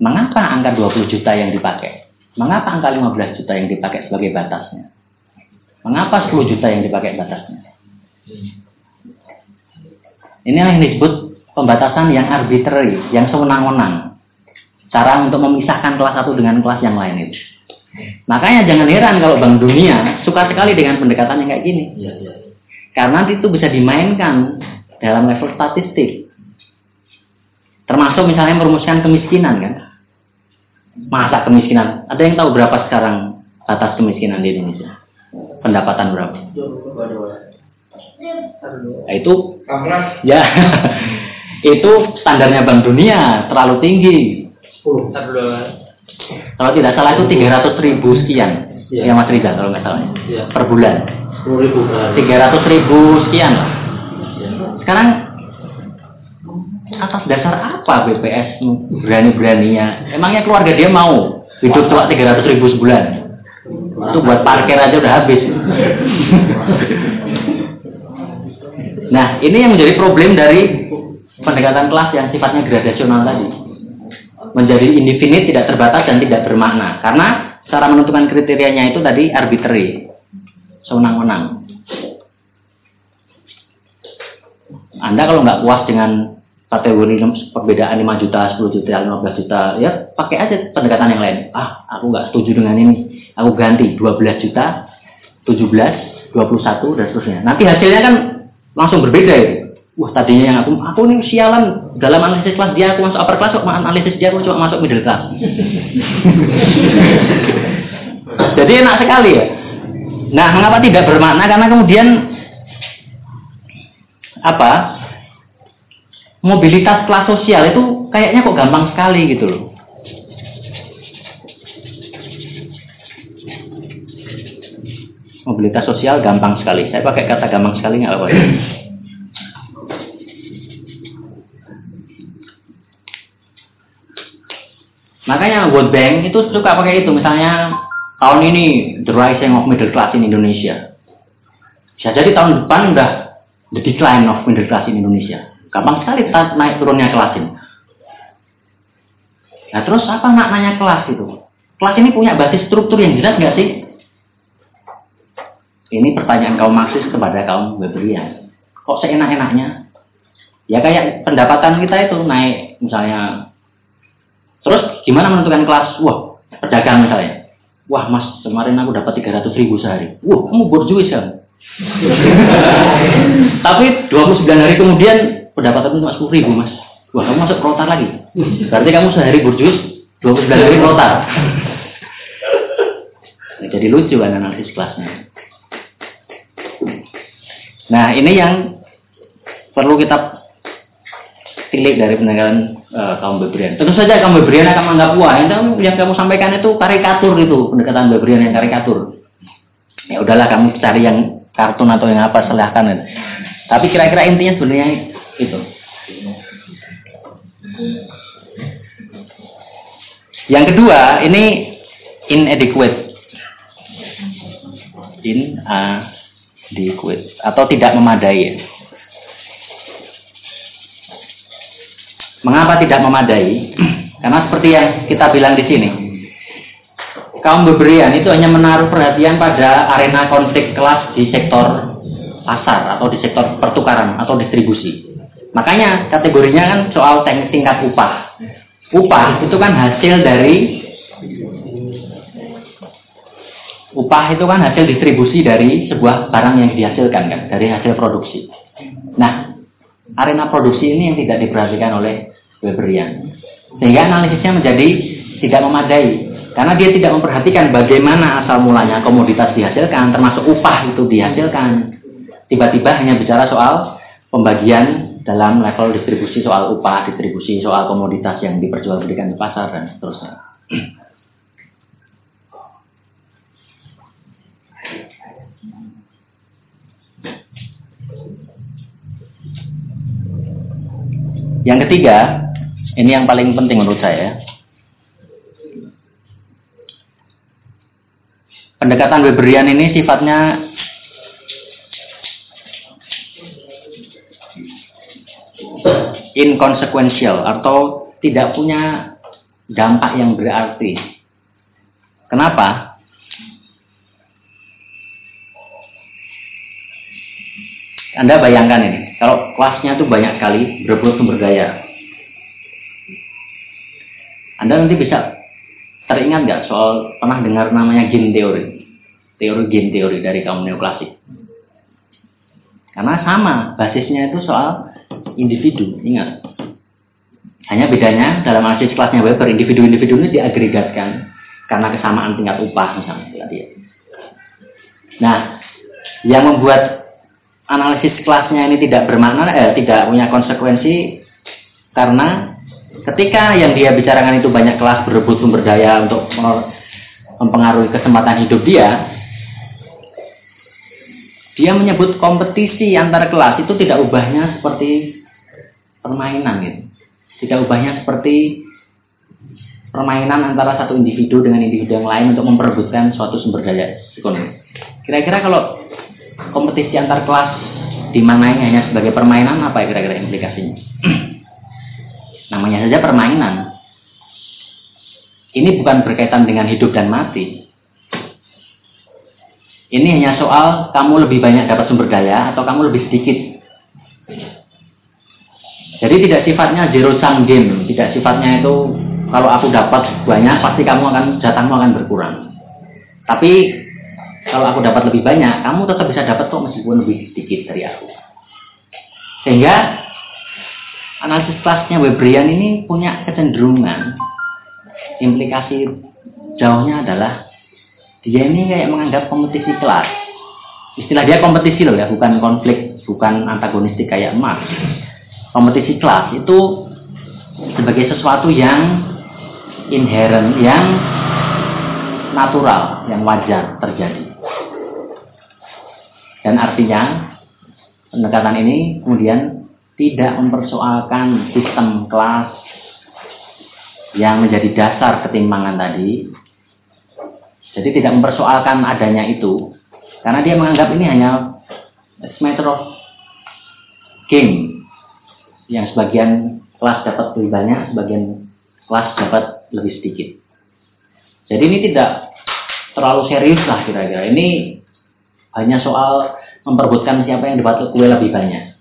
mengapa angka 20 juta yang dipakai? Mengapa angka 15 juta yang dipakai sebagai batasnya? Mengapa 10 juta yang dipakai batasnya? Ini yang disebut pembatasan yang arbitrary, yang sewenang-wenang. Cara untuk memisahkan kelas satu dengan kelas yang lain itu. Makanya jangan heran kalau Bank Dunia suka sekali dengan pendekatan yang kayak gini. Ya, ya. Karena itu bisa dimainkan dalam level statistik. Termasuk misalnya merumuskan kemiskinan kan. Masa kemiskinan? Ada yang tahu berapa sekarang batas kemiskinan di Indonesia? Pendapatan berapa? Nah, itu ya itu standarnya Bank Dunia terlalu tinggi. Kalau tidak salah itu 300 ribu sekian. Ya, ya Mas Riza kalau nggak salah. Ya. Per bulan. 10 ribu per 300 ribu sekian lah. Ya. Sekarang atas dasar apa BPS berani-beraninya? Emangnya keluarga dia mau hidup cuma 300 ribu sebulan? Itu buat parkir aja udah habis. nah, ini yang menjadi problem dari pendekatan kelas yang sifatnya gradasional tadi menjadi indefinite, tidak terbatas dan tidak bermakna. Karena cara menentukan kriterianya itu tadi arbitrary, sewenang-wenang. Anda kalau nggak puas dengan kategori perbedaan 5 juta, 10 juta, 15 juta, ya pakai aja pendekatan yang lain. Ah, aku nggak setuju dengan ini. Aku ganti 12 juta, 17, 21, dan seterusnya. Nanti hasilnya kan langsung berbeda ya wah tadinya yang aku aku ini sialan. Dalam analisis kelas dia aku masuk upper class kok analisis dia aku cuma masuk middle class. Jadi enak sekali ya. Nah mengapa tidak bermakna? Karena kemudian apa? Mobilitas kelas sosial itu kayaknya kok gampang sekali gitu loh. Mobilitas sosial gampang sekali. Saya pakai kata gampang sekali nggak apa-apa Makanya World Bank itu suka pakai itu. Misalnya tahun ini the rising of middle class in Indonesia. Bisa jadi tahun depan udah the decline of middle class in Indonesia. Gampang sekali naik turunnya kelas ini. Nah terus apa maknanya kelas itu? Kelas ini punya basis struktur yang jelas nggak sih? Ini pertanyaan kaum Marxis kepada kaum Weberian. Kok seenak-enaknya? Ya kayak pendapatan kita itu naik misalnya Terus gimana menentukan kelas? Wah, pedagang misalnya. Wah mas, kemarin aku dapat 300 ribu sehari. Wah, kamu borjuis kan? Tapi 29 hari kemudian pendapatan cuma 10 ribu mas. Wah, kamu masuk protar lagi. Berarti kamu sehari borjuis, 29 hari protar. Nah, jadi lucu kan analisis kelasnya. Nah, ini yang perlu kita tilik dari pendekatan uh, kaum Bebrian. Tentu saja kaum Bebrian akan menganggap wah yang, yang kamu sampaikan itu karikatur itu pendekatan Bebrian yang karikatur. Ya udahlah kamu cari yang kartun atau yang apa silahkan. Tapi kira-kira intinya sebenarnya itu. Yang kedua ini inadequate. Inadequate atau tidak memadai. Mengapa tidak memadai? Karena seperti yang kita bilang di sini, kaum beberian itu hanya menaruh perhatian pada arena konflik kelas di sektor pasar atau di sektor pertukaran atau distribusi. Makanya kategorinya kan soal tingkat upah. Upah itu kan hasil dari upah itu kan hasil distribusi dari sebuah barang yang dihasilkan kan, dari hasil produksi. Nah, arena produksi ini yang tidak diperhatikan oleh Weberian. Sehingga analisisnya menjadi tidak memadai. Karena dia tidak memperhatikan bagaimana asal mulanya komoditas dihasilkan, termasuk upah itu dihasilkan. Tiba-tiba hanya bicara soal pembagian dalam level distribusi soal upah, distribusi soal komoditas yang diperjualbelikan di pasar dan seterusnya. Yang ketiga, ini yang paling penting menurut saya. Pendekatan Weberian ini sifatnya inconsequential atau tidak punya dampak yang berarti. Kenapa? Anda bayangkan ini, kalau kelasnya itu banyak sekali berebut sumber daya. Anda nanti bisa teringat nggak soal pernah dengar namanya game teori? Teori game teori dari kaum neoklasik. Karena sama, basisnya itu soal individu, ingat. Hanya bedanya dalam analisis kelasnya Weber, individu-individu ini diagregatkan karena kesamaan tingkat upah misalnya. Nah, yang membuat analisis kelasnya ini tidak bermakna, eh, tidak punya konsekuensi karena ketika yang dia bicarakan itu banyak kelas berebut sumber daya untuk mempengaruhi kesempatan hidup dia, dia menyebut kompetisi antar kelas itu tidak ubahnya seperti permainan gitu. Tidak ubahnya seperti permainan antara satu individu dengan individu yang lain untuk memperebutkan suatu sumber daya ekonomi. Kira-kira kalau kompetisi antar kelas dimaknai hanya sebagai permainan apa ya kira-kira implikasinya? Namanya saja permainan. Ini bukan berkaitan dengan hidup dan mati. Ini hanya soal kamu lebih banyak dapat sumber daya atau kamu lebih sedikit. Jadi tidak sifatnya zero sum game, tidak sifatnya itu kalau aku dapat banyak pasti kamu akan jatahmu akan berkurang. Tapi kalau aku dapat lebih banyak, kamu tetap bisa dapat kok meskipun lebih sedikit dari aku. Sehingga analisis kelasnya Weberian ini punya kecenderungan implikasi jauhnya adalah dia ini kayak menganggap kompetisi kelas. Istilah dia kompetisi loh ya, bukan konflik, bukan antagonistik kayak emas. Kompetisi kelas itu sebagai sesuatu yang inherent, yang natural, yang wajar terjadi. Dan artinya pendekatan ini kemudian tidak mempersoalkan sistem kelas yang menjadi dasar ketimpangan tadi. Jadi tidak mempersoalkan adanya itu. Karena dia menganggap ini hanya matter of game. Yang sebagian kelas dapat lebih banyak, sebagian kelas dapat lebih sedikit. Jadi ini tidak terlalu serius lah kira-kira. Ini hanya soal memperbutkan siapa yang dapat kue lebih banyak.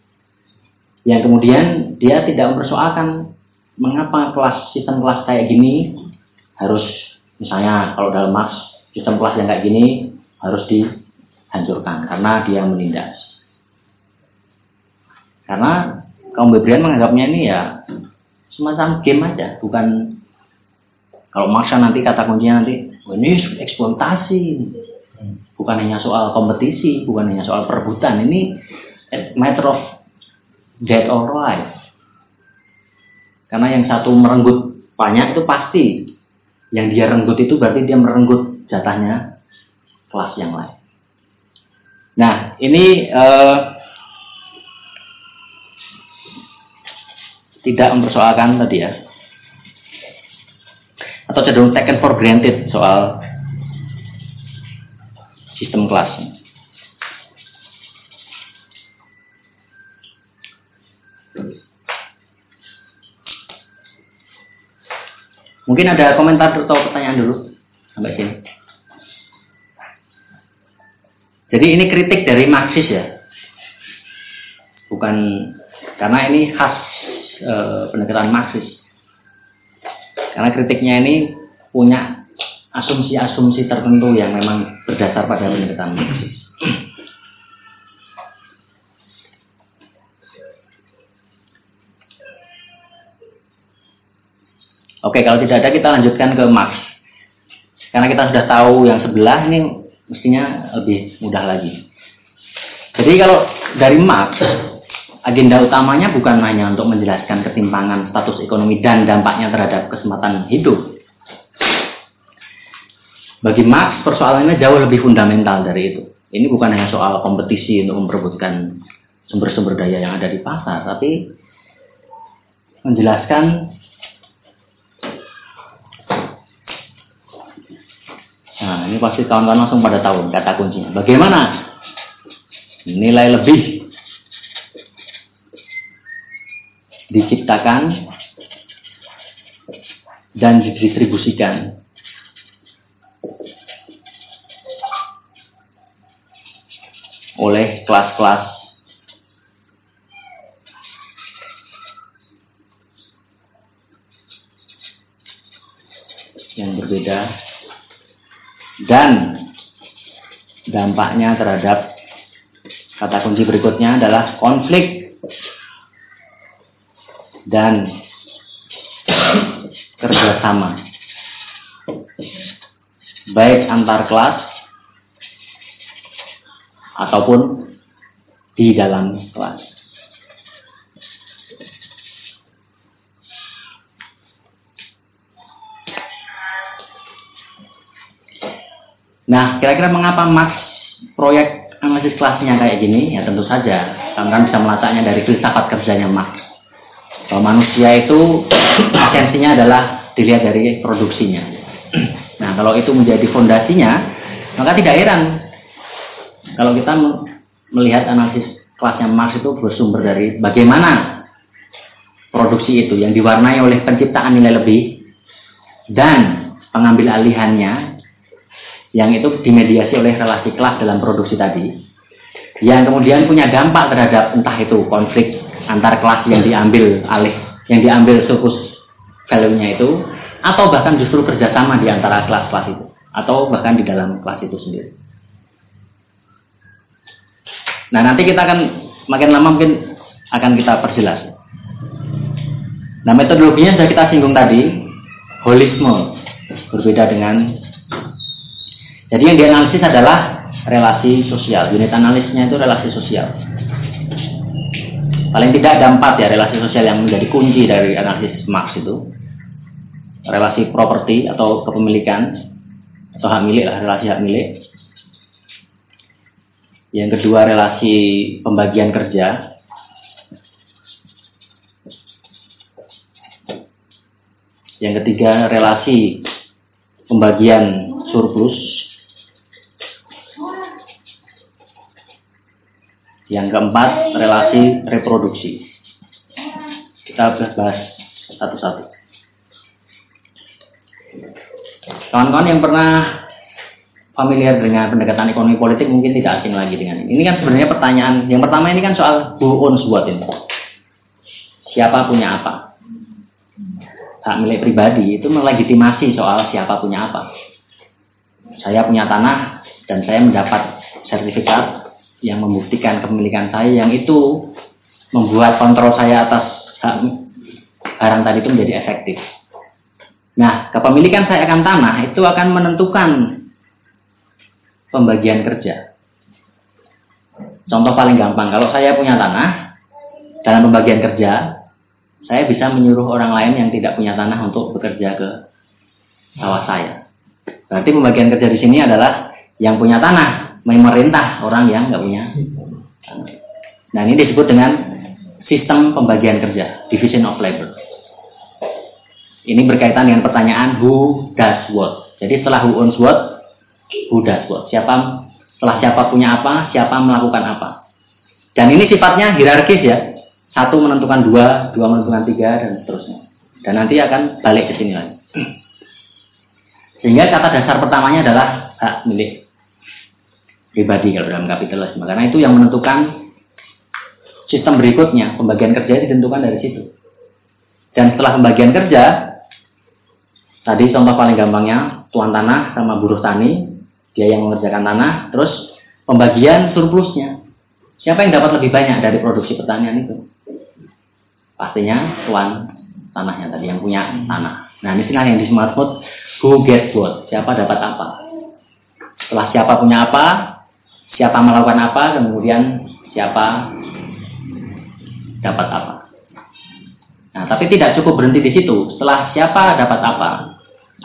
Yang kemudian dia tidak mempersoalkan mengapa kelas sistem kelas kayak gini harus misalnya kalau dalam Marx sistem kelas yang kayak gini harus dihancurkan karena dia menindas. Karena kaum Webrian menganggapnya ini ya semacam game aja, bukan kalau maksa nanti kata kuncinya nanti oh, ini eksploitasi, bukan hanya soal kompetisi, bukan hanya soal perebutan. Ini matter of dead or alive. Karena yang satu merenggut banyak itu pasti. Yang dia renggut itu berarti dia merenggut jatahnya kelas yang lain. Nah, ini uh, tidak mempersoalkan tadi ya. Atau cenderung taken for granted soal sistem kelas. Mungkin ada komentar atau pertanyaan dulu sampai sini. Jadi ini kritik dari Marxis ya, bukan karena ini khas e, pendekatan Marxis. Karena kritiknya ini punya asumsi-asumsi tertentu yang memang berdasar pada pendekatan Marxis. Oke, kalau tidak ada kita lanjutkan ke Marx. Karena kita sudah tahu yang sebelah ini mestinya lebih mudah lagi. Jadi kalau dari Marx, agenda utamanya bukan hanya untuk menjelaskan ketimpangan status ekonomi dan dampaknya terhadap kesempatan hidup, bagi Marx persoalannya jauh lebih fundamental dari itu. Ini bukan hanya soal kompetisi untuk memperebutkan sumber-sumber daya yang ada di pasar, tapi menjelaskan Nah, ini pasti kawan-kawan langsung pada tahu kata kuncinya. Bagaimana nilai lebih diciptakan dan didistribusikan. Oleh kelas-kelas yang berbeda. Dan dampaknya terhadap kata kunci berikutnya adalah konflik. Dan kerjasama. Baik antar kelas ataupun di dalam kelas. Nah, kira-kira mengapa Mas proyek analisis kelasnya kayak gini? Ya tentu saja, kamu bisa melacaknya dari filsafat kerjanya Marx. Bahwa manusia itu esensinya adalah dilihat dari produksinya. Nah, kalau itu menjadi fondasinya, maka tidak heran kalau kita melihat analisis kelasnya Marx itu bersumber dari bagaimana produksi itu yang diwarnai oleh penciptaan nilai lebih dan pengambil alihannya yang itu dimediasi oleh relasi kelas dalam produksi tadi, yang kemudian punya dampak terhadap entah itu konflik antar kelas yang diambil alih, yang diambil surplus value-nya itu, atau bahkan justru kerjasama di antara kelas-kelas itu, atau bahkan di dalam kelas itu sendiri. Nah nanti kita akan makin lama mungkin akan kita perjelas. Nah metodologinya sudah kita singgung tadi, holisme berbeda dengan jadi yang dianalisis adalah relasi sosial. Unit analisnya itu relasi sosial. Paling tidak ada empat ya relasi sosial yang menjadi kunci dari analisis Marx itu. Relasi properti atau kepemilikan atau hak milik lah, relasi hak milik. Yang kedua relasi pembagian kerja. Yang ketiga relasi pembagian surplus Yang keempat, relasi reproduksi. Kita bahas satu-satu. Kawan-kawan yang pernah familiar dengan pendekatan ekonomi politik mungkin tidak asing lagi dengan ini. Ini kan sebenarnya pertanyaan yang pertama ini kan soal who owns what ini. Siapa punya apa? Hak milik pribadi itu melegitimasi soal siapa punya apa. Saya punya tanah dan saya mendapat sertifikat yang membuktikan kepemilikan saya yang itu membuat kontrol saya atas barang tadi itu menjadi efektif. Nah, kepemilikan saya akan tanah itu akan menentukan pembagian kerja. Contoh paling gampang, kalau saya punya tanah, dalam pembagian kerja, saya bisa menyuruh orang lain yang tidak punya tanah untuk bekerja ke sawah saya. Berarti pembagian kerja di sini adalah yang punya tanah memerintah orang yang nggak punya Nah ini disebut dengan sistem pembagian kerja, division of labor. Ini berkaitan dengan pertanyaan who does what. Jadi setelah who owns what, does what. Siapa setelah siapa punya apa, siapa melakukan apa. Dan ini sifatnya hierarkis ya. Satu menentukan dua, dua menentukan tiga, dan seterusnya. Dan nanti akan balik ke sini lagi. Sehingga kata dasar pertamanya adalah hak milik pribadi kalau dalam kapitalisme. Karena itu yang menentukan sistem berikutnya, pembagian kerja ditentukan dari situ. Dan setelah pembagian kerja, tadi contoh paling gampangnya, tuan tanah sama buruh tani, dia yang mengerjakan tanah, terus pembagian surplusnya. Siapa yang dapat lebih banyak dari produksi pertanian itu? Pastinya tuan tanahnya tadi yang punya tanah. Nah, ini istilah yang di smartphone, who get what? Siapa dapat apa? Setelah siapa punya apa, siapa melakukan apa, kemudian siapa dapat apa. Nah, tapi tidak cukup berhenti di situ. Setelah siapa dapat apa,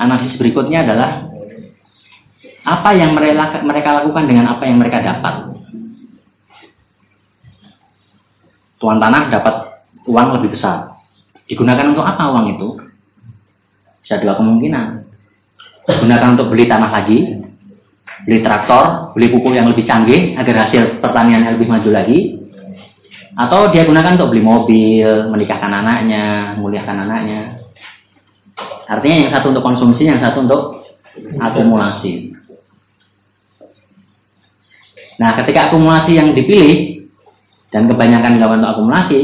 analisis berikutnya adalah apa yang mereka lakukan dengan apa yang mereka dapat. Tuan tanah dapat uang lebih besar. Digunakan untuk apa uang itu? Bisa dua kemungkinan. Digunakan untuk beli tanah lagi, beli traktor, beli pupuk yang lebih canggih agar hasil pertaniannya lebih maju lagi, Atau dia gunakan untuk beli mobil, menikahkan anaknya, muliakan anaknya. Artinya yang satu untuk konsumsi, yang satu untuk akumulasi. Nah, ketika akumulasi yang dipilih dan kebanyakan dilakukan untuk akumulasi,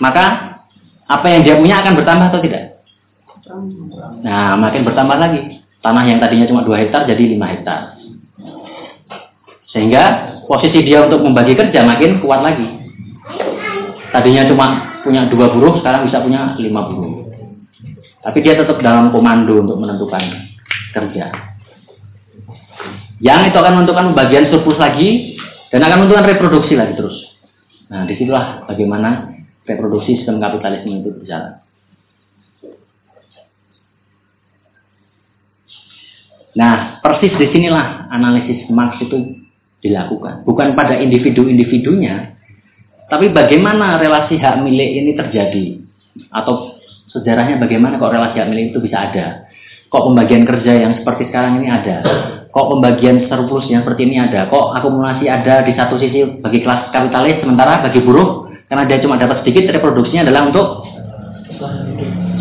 maka apa yang dia punya akan bertambah atau tidak? Nah, makin bertambah lagi. Tanah yang tadinya cuma 2 hektar jadi 5 hektar. Sehingga posisi dia untuk membagi kerja makin kuat lagi. Tadinya cuma punya dua buruh, sekarang bisa punya lima buruh. Tapi dia tetap dalam komando untuk menentukan kerja. Yang itu akan menentukan bagian surplus lagi dan akan menentukan reproduksi lagi terus. Nah, di situlah bagaimana reproduksi sistem kapitalisme itu berjalan. Nah, persis di sinilah analisis Marx itu dilakukan. Bukan pada individu-individunya, tapi bagaimana relasi hak milik ini terjadi. Atau sejarahnya bagaimana kok relasi hak milik itu bisa ada. Kok pembagian kerja yang seperti sekarang ini ada. Kok pembagian surplus yang seperti ini ada. Kok akumulasi ada di satu sisi bagi kelas kapitalis, sementara bagi buruh, karena dia cuma dapat sedikit, reproduksinya adalah untuk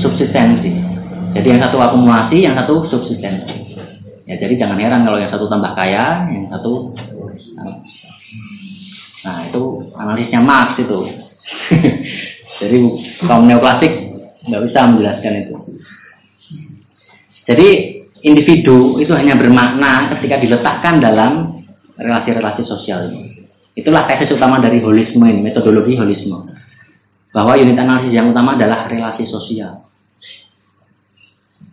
subsistensi. Jadi yang satu akumulasi, yang satu subsistensi. Ya, jadi jangan heran kalau yang satu tambah kaya, yang satu Nah, itu analisnya Marx itu. jadi kaum neoklasik nggak bisa menjelaskan itu. Jadi individu itu hanya bermakna ketika diletakkan dalam relasi-relasi sosial ini. Itulah tesis utama dari holisme ini, metodologi holisme. Bahwa unit analisis yang utama adalah relasi sosial.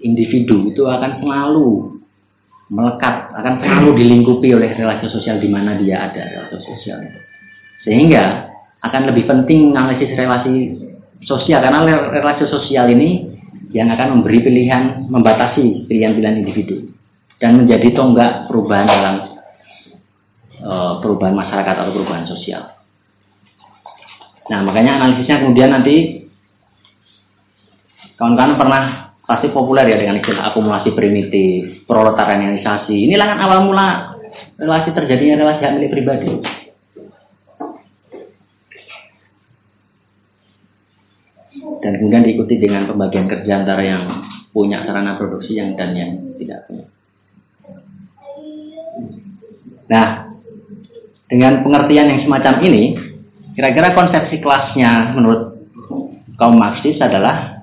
Individu itu akan selalu melekat, akan selalu dilingkupi oleh relasi sosial di mana dia ada relasi sosial. Sehingga akan lebih penting analisis relasi sosial karena relasi sosial ini yang akan memberi pilihan, membatasi pilihan-pilihan individu dan menjadi tonggak perubahan dalam uh, perubahan masyarakat atau perubahan sosial. Nah, makanya analisisnya kemudian nanti kawan-kawan pernah pasti populer ya dengan istilah akumulasi primitif, proletarianisasi. Inilah kan awal mula relasi terjadinya relasi hak milik pribadi. Dan kemudian diikuti dengan pembagian kerja antara yang punya sarana produksi yang dan yang tidak punya. Nah, dengan pengertian yang semacam ini, kira-kira konsepsi kelasnya menurut kaum Marxis adalah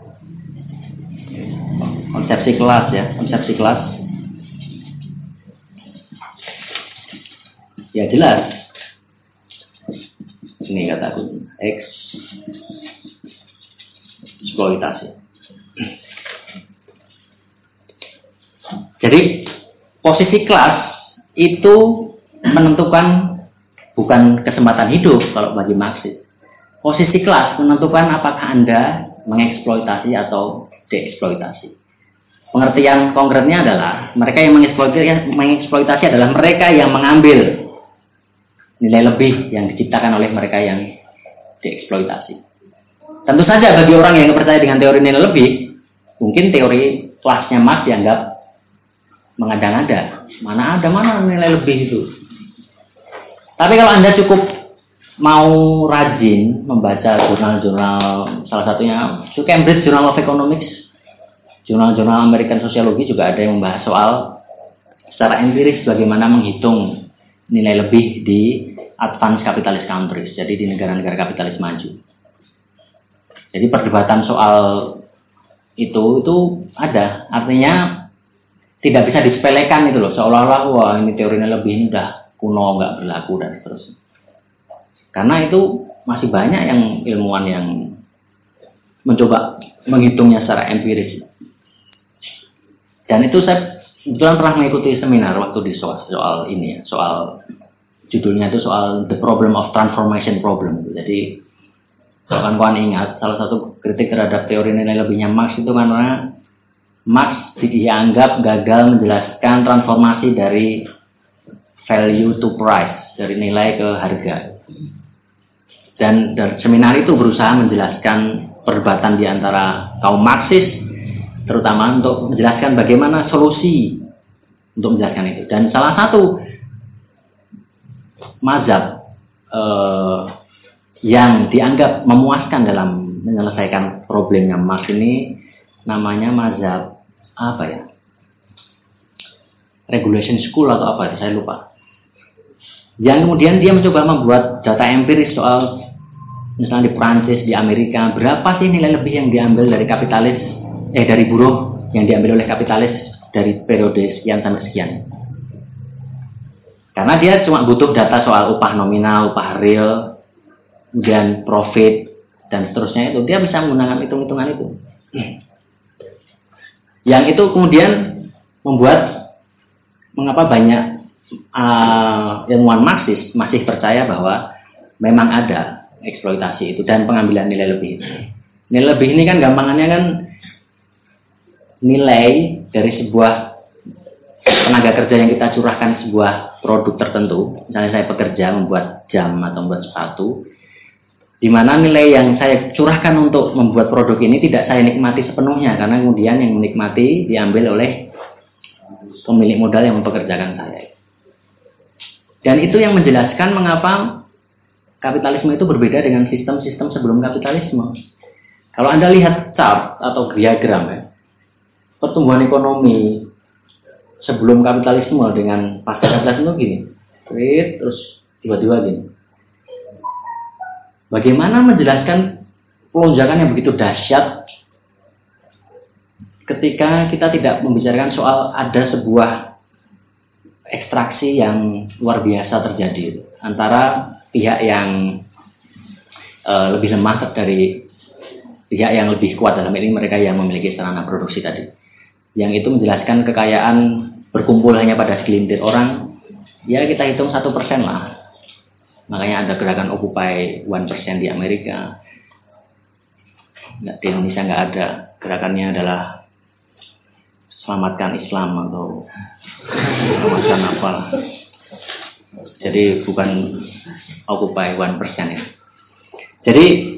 konsepsi kelas ya, konsepsi kelas. Ya jelas. Ini kataku X eksploitasi. Jadi posisi kelas itu menentukan bukan kesempatan hidup kalau bagi Marxis. Posisi kelas menentukan apakah Anda mengeksploitasi atau deeksploitasi. Pengertian konkretnya adalah mereka yang mengeksploitasi, mengeksploitasi adalah mereka yang mengambil nilai lebih yang diciptakan oleh mereka yang dieksploitasi. Tentu saja bagi orang yang percaya dengan teori nilai lebih, mungkin teori kelasnya Marx dianggap mengada-ngada. Mana ada mana nilai lebih itu. Tapi kalau Anda cukup mau rajin membaca jurnal-jurnal salah satunya Cambridge Journal of Economics Jurnal-jurnal American Sosiologi juga ada yang membahas soal secara empiris bagaimana menghitung nilai lebih di advanced capitalist countries, jadi di negara-negara kapitalis maju. Jadi perdebatan soal itu itu ada, artinya tidak bisa disepelekan itu loh, seolah-olah wah ini teorinya lebih ini udah kuno nggak berlaku dan seterusnya. Karena itu masih banyak yang ilmuwan yang mencoba menghitungnya secara empiris. Dan itu saya kebetulan pernah mengikuti seminar waktu di soal, soal ini ya, soal judulnya itu soal the problem of transformation problem. Jadi kawan-kawan ingat salah satu kritik terhadap teori nilai lebihnya Marx itu karena Marx dianggap gagal menjelaskan transformasi dari value to price dari nilai ke harga. Dan, dan seminar itu berusaha menjelaskan perdebatan di antara kaum Marxis terutama untuk menjelaskan bagaimana solusi untuk menjelaskan itu. Dan salah satu mazhab eh, yang dianggap memuaskan dalam menyelesaikan problemnya Marx ini namanya mazhab apa ya? Regulation School atau apa? Saya lupa. Yang kemudian dia mencoba membuat data empiris soal misalnya di Prancis, di Amerika, berapa sih nilai lebih yang diambil dari kapitalis, eh dari buruh yang diambil oleh kapitalis dari periode sekian sampai sekian. Karena dia cuma butuh data soal upah nominal, upah real, kemudian profit, dan seterusnya itu. Dia bisa menggunakan hitung-hitungan itu. Yang itu kemudian membuat mengapa banyak uh, ilmuwan Marxis masih percaya bahwa memang ada eksploitasi itu dan pengambilan nilai lebih. Nilai lebih ini kan gampangannya kan nilai dari sebuah tenaga kerja yang kita curahkan sebuah produk tertentu, misalnya saya bekerja membuat jam atau membuat sepatu, di mana nilai yang saya curahkan untuk membuat produk ini tidak saya nikmati sepenuhnya, karena kemudian yang menikmati diambil oleh pemilik modal yang mempekerjakan saya. Dan itu yang menjelaskan mengapa kapitalisme itu berbeda dengan sistem-sistem sebelum kapitalisme. Kalau Anda lihat chart atau diagram ya, pertumbuhan ekonomi sebelum kapitalisme dengan pasca kapitalisme gini. Terus tiba-tiba gini. Bagaimana menjelaskan pelonjakan yang begitu dahsyat ketika kita tidak membicarakan soal ada sebuah ekstraksi yang luar biasa terjadi antara pihak yang uh, lebih lemah dari pihak yang lebih kuat dalam ini mereka yang memiliki sarana produksi tadi yang itu menjelaskan kekayaan berkumpul hanya pada segelintir orang, ya kita hitung satu persen lah. Makanya ada gerakan Occupy One Percent di Amerika. Nggak, di Indonesia nggak ada. Gerakannya adalah selamatkan Islam atau selamatkan apa. Jadi bukan Occupy One Percent ya. Jadi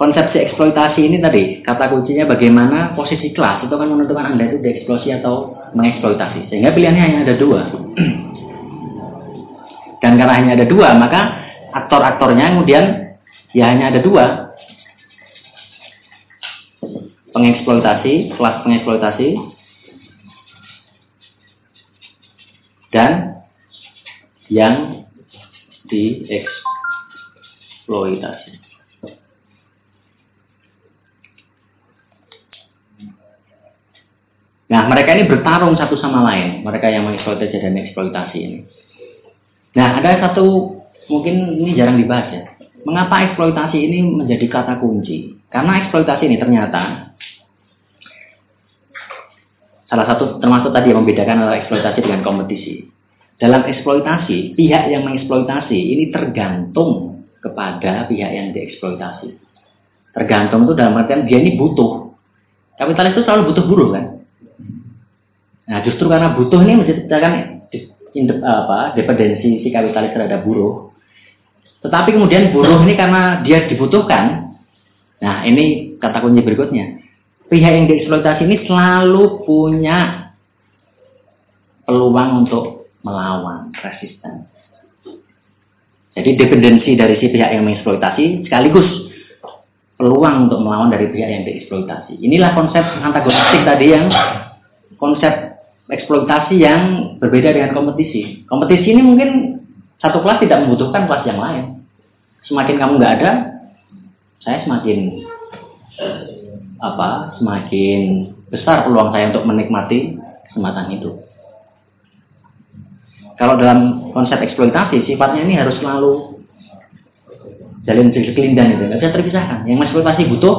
konsepsi eksploitasi ini tadi kata kuncinya bagaimana posisi kelas itu kan menentukan anda itu dieksploitasi atau mengeksploitasi sehingga pilihannya hanya ada dua dan karena hanya ada dua maka aktor-aktornya kemudian ya hanya ada dua. Pengeksploitasi kelas pengeksploitasi. Dan yang dieksploitasi. Nah, mereka ini bertarung satu sama lain, mereka yang mengeksploitasi dan eksploitasi ini. Nah, ada satu mungkin ini jarang dibahas ya. Mengapa eksploitasi ini menjadi kata kunci? Karena eksploitasi ini ternyata salah satu termasuk tadi yang membedakan antara eksploitasi dengan kompetisi. Dalam eksploitasi, pihak yang mengeksploitasi ini tergantung kepada pihak yang dieksploitasi. Tergantung itu dalam artian dia ini butuh. Kapitalis itu selalu butuh buruh kan? Nah justru karena butuh ini menciptakan apa dependensi si kapitalis terhadap buruh. Tetapi kemudian buruh ini karena dia dibutuhkan, nah ini kata kunci berikutnya. Pihak yang dieksploitasi ini selalu punya peluang untuk melawan resisten. Jadi dependensi dari si pihak yang mengeksploitasi sekaligus peluang untuk melawan dari pihak yang dieksploitasi. Inilah konsep antagonistik tadi yang konsep eksploitasi yang berbeda dengan kompetisi. Kompetisi ini mungkin satu kelas tidak membutuhkan kelas yang lain. Semakin kamu nggak ada, saya semakin apa? Semakin besar peluang saya untuk menikmati kesempatan itu. Kalau dalam konsep eksploitasi, sifatnya ini harus selalu jalin sekelindang itu, nggak bisa terpisahkan. Yang eksploitasi butuh,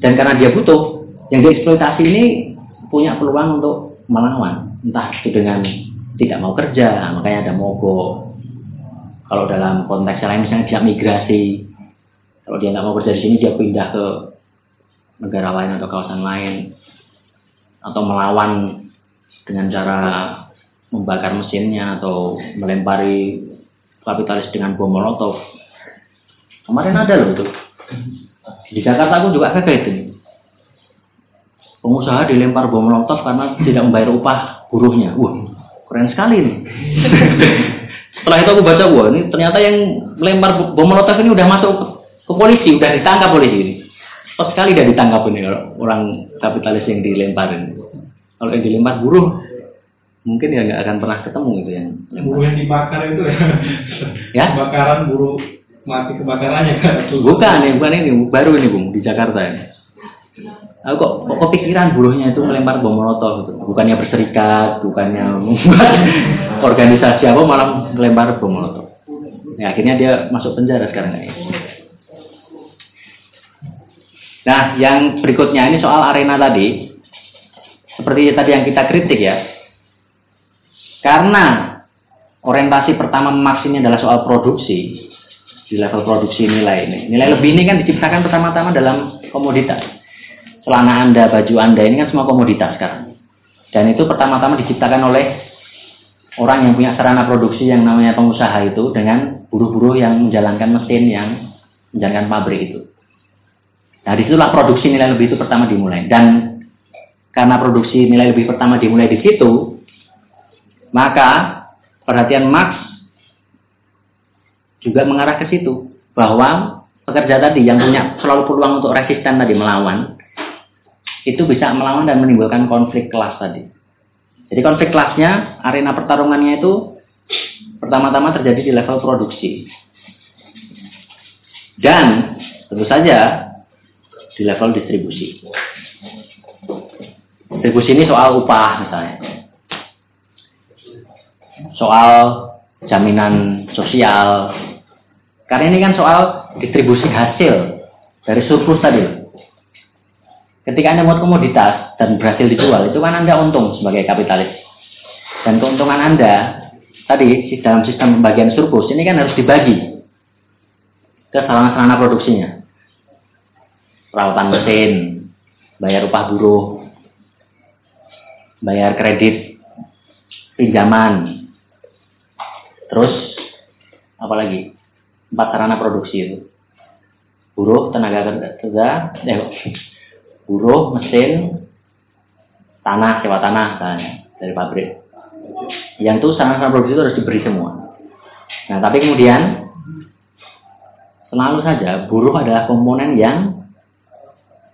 dan karena dia butuh, yang dieksploitasi ini punya peluang untuk melawan. Entah itu dengan tidak mau kerja makanya ada mogok. Kalau dalam konteks lain misalnya dia migrasi kalau dia nggak mau kerja di sini dia pindah ke negara lain atau kawasan lain atau melawan dengan cara membakar mesinnya atau melempari kapitalis dengan bom molotov. Kemarin ada loh itu. Di Jakarta aku juga kayak itu pengusaha dilempar bom molotov karena tidak membayar upah buruhnya. Wah, keren sekali nih. Setelah itu aku baca, wah ini ternyata yang melempar bom molotov ini udah masuk ke, polisi, udah ditangkap polisi ini. Pas sekali dia ditangkap ini orang kapitalis yang dilemparin. Kalau yang dilempar buruh, mungkin ya nggak akan pernah ketemu gitu yang. Buruh yang dibakar itu ya. Ya? Kebakaran buruh mati kebakarannya kan. Bukan, ya, bukan ini baru ini bung di Jakarta ya. Aku kok, kok kepikiran buruhnya itu melempar bom molotov gitu. Bukannya berserikat, bukannya organisasi apa malah melempar bom molotov. Ya, akhirnya dia masuk penjara sekarang ini. Nah, yang berikutnya ini soal arena tadi. Seperti tadi yang kita kritik ya. Karena orientasi pertama Marx ini adalah soal produksi. Di level produksi nilai ini. Nilai lebih ini kan diciptakan pertama-tama dalam komoditas. Celana Anda, baju Anda ini kan semua komoditas sekarang. Dan itu pertama-tama diciptakan oleh orang yang punya sarana produksi yang namanya pengusaha itu dengan buruh-buruh yang menjalankan mesin yang menjalankan pabrik itu. Nah, di situlah produksi nilai lebih itu pertama dimulai. Dan karena produksi nilai lebih pertama dimulai di situ, maka perhatian Marx juga mengarah ke situ. Bahwa pekerja tadi yang punya selalu peluang untuk resisten tadi melawan, itu bisa melawan dan menimbulkan konflik kelas tadi. Jadi konflik kelasnya, arena pertarungannya itu pertama-tama terjadi di level produksi. Dan tentu saja di level distribusi. Distribusi ini soal upah misalnya. Soal jaminan sosial. Karena ini kan soal distribusi hasil dari surplus tadi. Ketika Anda buat komoditas dan berhasil dijual, itu kan Anda untung sebagai kapitalis. Dan keuntungan Anda tadi dalam sistem pembagian surplus ini kan harus dibagi ke sarana-sarana produksinya perawatan mesin, bayar upah buruh, bayar kredit, pinjaman, terus apa lagi? Empat sarana produksi itu. Buruh, tenaga kerja, eh, buruh, mesin, tanah, sewa tanah misalnya dari pabrik. Yang itu sarana produksi itu harus diberi semua. Nah, tapi kemudian selalu saja buruh adalah komponen yang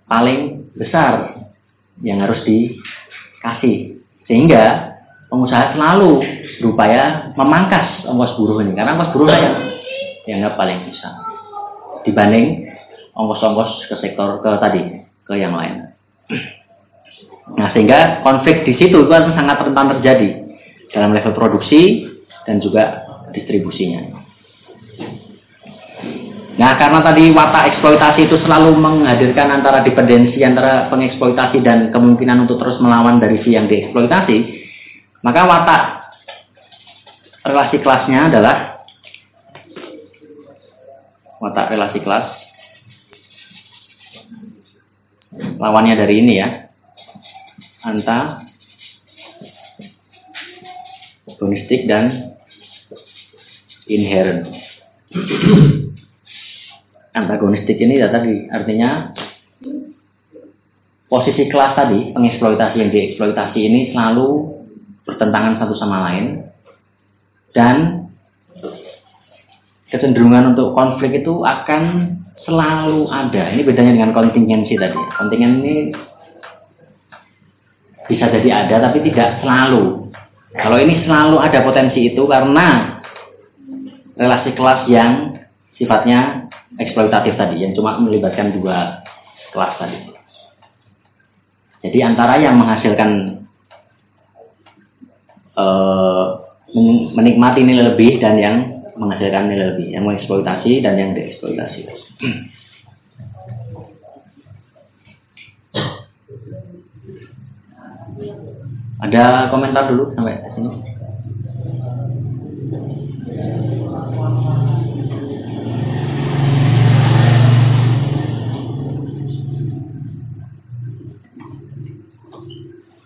paling besar yang harus dikasih. Sehingga pengusaha selalu berupaya memangkas ongkos buruh ini. Karena ongkos buruh yang dianggap paling besar. Dibanding ongkos-ongkos ke sektor ke tadi, ke yang lain. Nah, sehingga konflik di situ itu sangat rentan terjadi dalam level produksi dan juga distribusinya. Nah, karena tadi watak eksploitasi itu selalu menghadirkan antara dependensi antara pengeksploitasi dan kemungkinan untuk terus melawan dari si yang dieksploitasi, maka watak relasi kelasnya adalah watak relasi kelas lawannya dari ini ya. Anta. Agonistik dan inherent. Antagonistik ini ya tadi artinya posisi kelas tadi pengeksploitasi yang dieksploitasi ini selalu bertentangan satu sama lain. Dan kecenderungan untuk konflik itu akan selalu ada. Ini bedanya dengan kontingensi tadi. Kontingen ini bisa jadi ada tapi tidak selalu. Kalau ini selalu ada potensi itu karena relasi kelas yang sifatnya eksploitatif tadi yang cuma melibatkan dua kelas tadi. Jadi antara yang menghasilkan uh, menikmati nilai lebih dan yang menghasilkan nilai lebih, yang mengeksploitasi dan yang dieksploitasi. Ada komentar dulu sampai sini?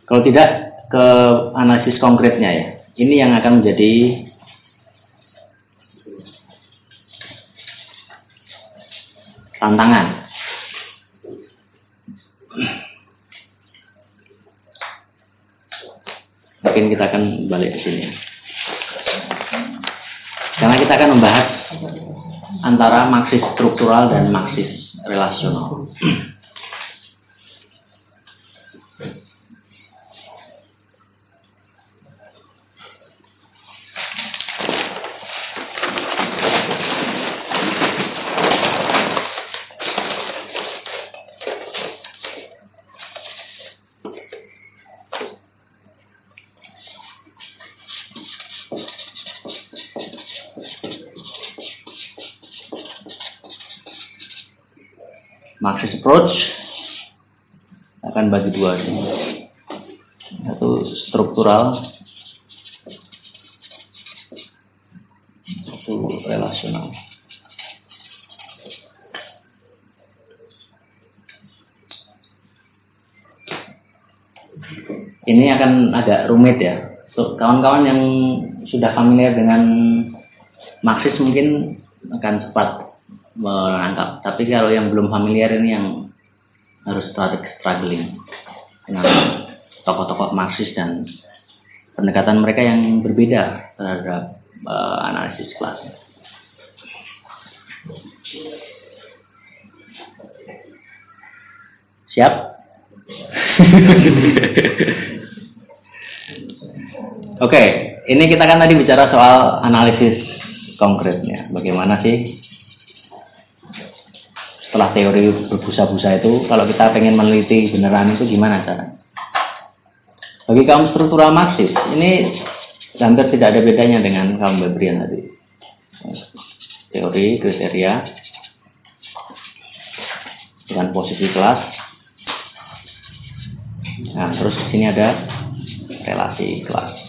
Kalau tidak ke analisis konkretnya ya. Ini yang akan menjadi tantangan. yakin kita akan balik ke sini. Karena kita akan membahas antara maksis struktural dan maksis relasional. Approach akan bagi dua sih. Satu struktural, satu relasional. Ini akan agak rumit ya. Kawan-kawan yang sudah familiar dengan Marxis mungkin akan cepat menangkap. Tapi kalau yang belum familiar ini yang harus struggling dengan tokoh-tokoh Marxis dan pendekatan mereka yang berbeda terhadap uh, analisis kelas. Siap? Oke, okay, ini kita kan tadi bicara soal analisis konkretnya. Bagaimana sih setelah teori berbusa-busa itu kalau kita pengen meneliti beneran itu gimana cara? Bagi kaum struktural Marxis ini hampir tidak ada bedanya dengan kaum Weberian tadi. Teori, kriteria, dengan posisi kelas. Nah, terus di sini ada relasi kelas.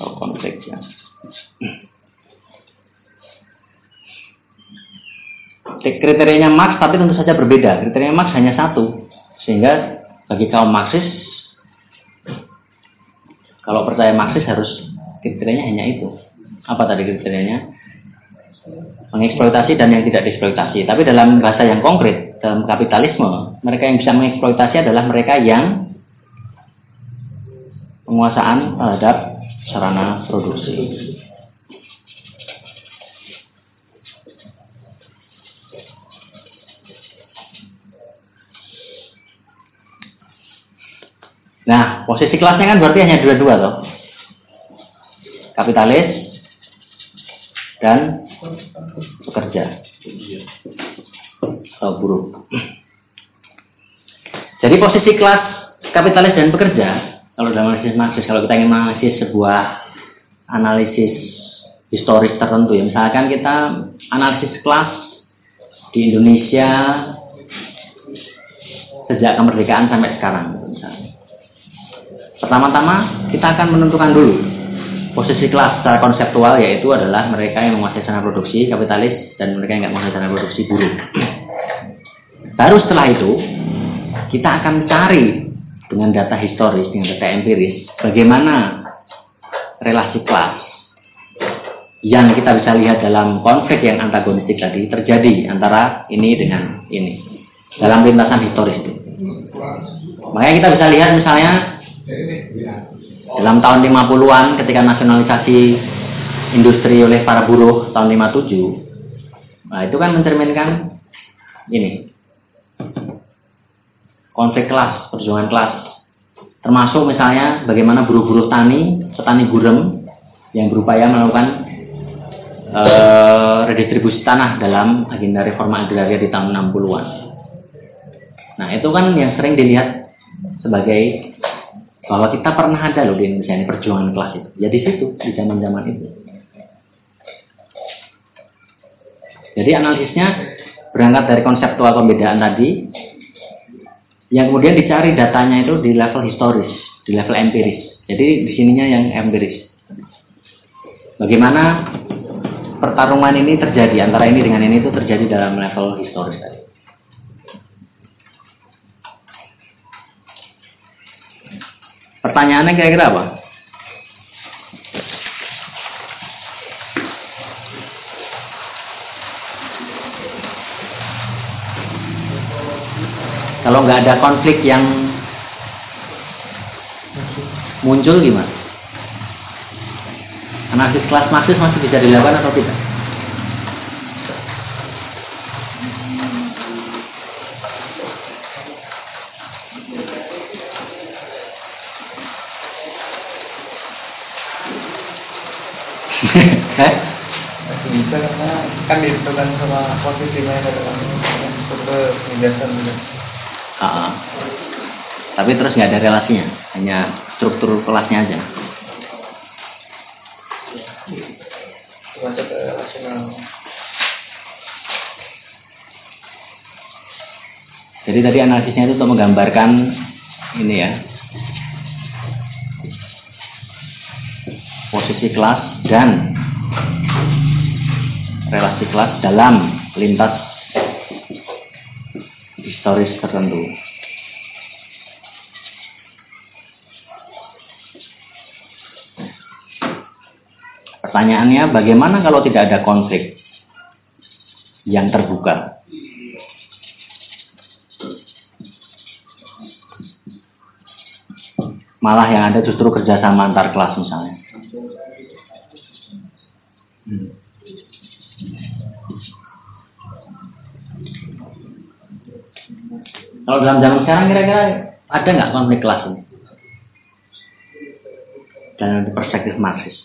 Atau konflik ya. Kriterianya Marx tapi tentu saja berbeda. Kriterianya Marx hanya satu. Sehingga bagi kaum Marxis kalau percaya Marxis harus kriterianya hanya itu. Apa tadi kriterianya? Mengeksploitasi dan yang tidak dieksploitasi. Tapi dalam bahasa yang konkret, dalam kapitalisme, mereka yang bisa mengeksploitasi adalah mereka yang penguasaan terhadap sarana produksi. Nah, posisi kelasnya kan berarti hanya dua-dua toh. Kapitalis dan pekerja. Atau buruh. Jadi posisi kelas kapitalis dan pekerja, kalau dalam analisis Marxis, kalau kita ingin menganalisis sebuah analisis historis tertentu ya, misalkan kita analisis kelas di Indonesia sejak kemerdekaan sampai sekarang Pertama-tama kita akan menentukan dulu posisi kelas secara konseptual yaitu adalah mereka yang menguasai sana produksi kapitalis dan mereka yang nggak menguasai sana produksi buruh. Baru setelah itu kita akan cari dengan data historis, dengan data empiris, bagaimana relasi kelas yang kita bisa lihat dalam konflik yang antagonistik tadi terjadi antara ini dengan ini dalam lintasan historis itu. Makanya kita bisa lihat misalnya dalam tahun 50-an ketika nasionalisasi industri oleh para buruh tahun 57, nah itu kan mencerminkan ini konflik kelas, perjuangan kelas. Termasuk misalnya bagaimana buruh-buruh tani, petani gurem yang berupaya melakukan uh, redistribusi tanah dalam agenda reforma agraria di tahun 60-an. Nah, itu kan yang sering dilihat sebagai bahwa kita pernah ada loh di Indonesia ini perjuangan kelas itu. Ya situ di zaman-zaman itu. Jadi analisisnya berangkat dari konseptual pembedaan tadi, yang kemudian dicari datanya itu di level historis, di level empiris. Jadi di sininya yang empiris. Bagaimana pertarungan ini terjadi antara ini dengan ini itu terjadi dalam level historis tadi. pertanyaannya kira-kira apa? Kalau nggak ada konflik yang muncul gimana? Analisis kelas masih masih bisa dilakukan atau tidak? Penjelasan juga. Uh, tapi terus nggak ada relasinya, hanya struktur kelasnya aja. Masuk ke rasional. Jadi tadi analisisnya itu untuk menggambarkan ini ya posisi kelas dan relasi kelas dalam lintas historis tertentu. Pertanyaannya, bagaimana kalau tidak ada konflik yang terbuka? Malah yang ada justru kerjasama antar kelas misalnya. Hmm. Kalau dalam zaman sekarang kira-kira ada nggak konflik kelas ini? Dalam perspektif Marxis.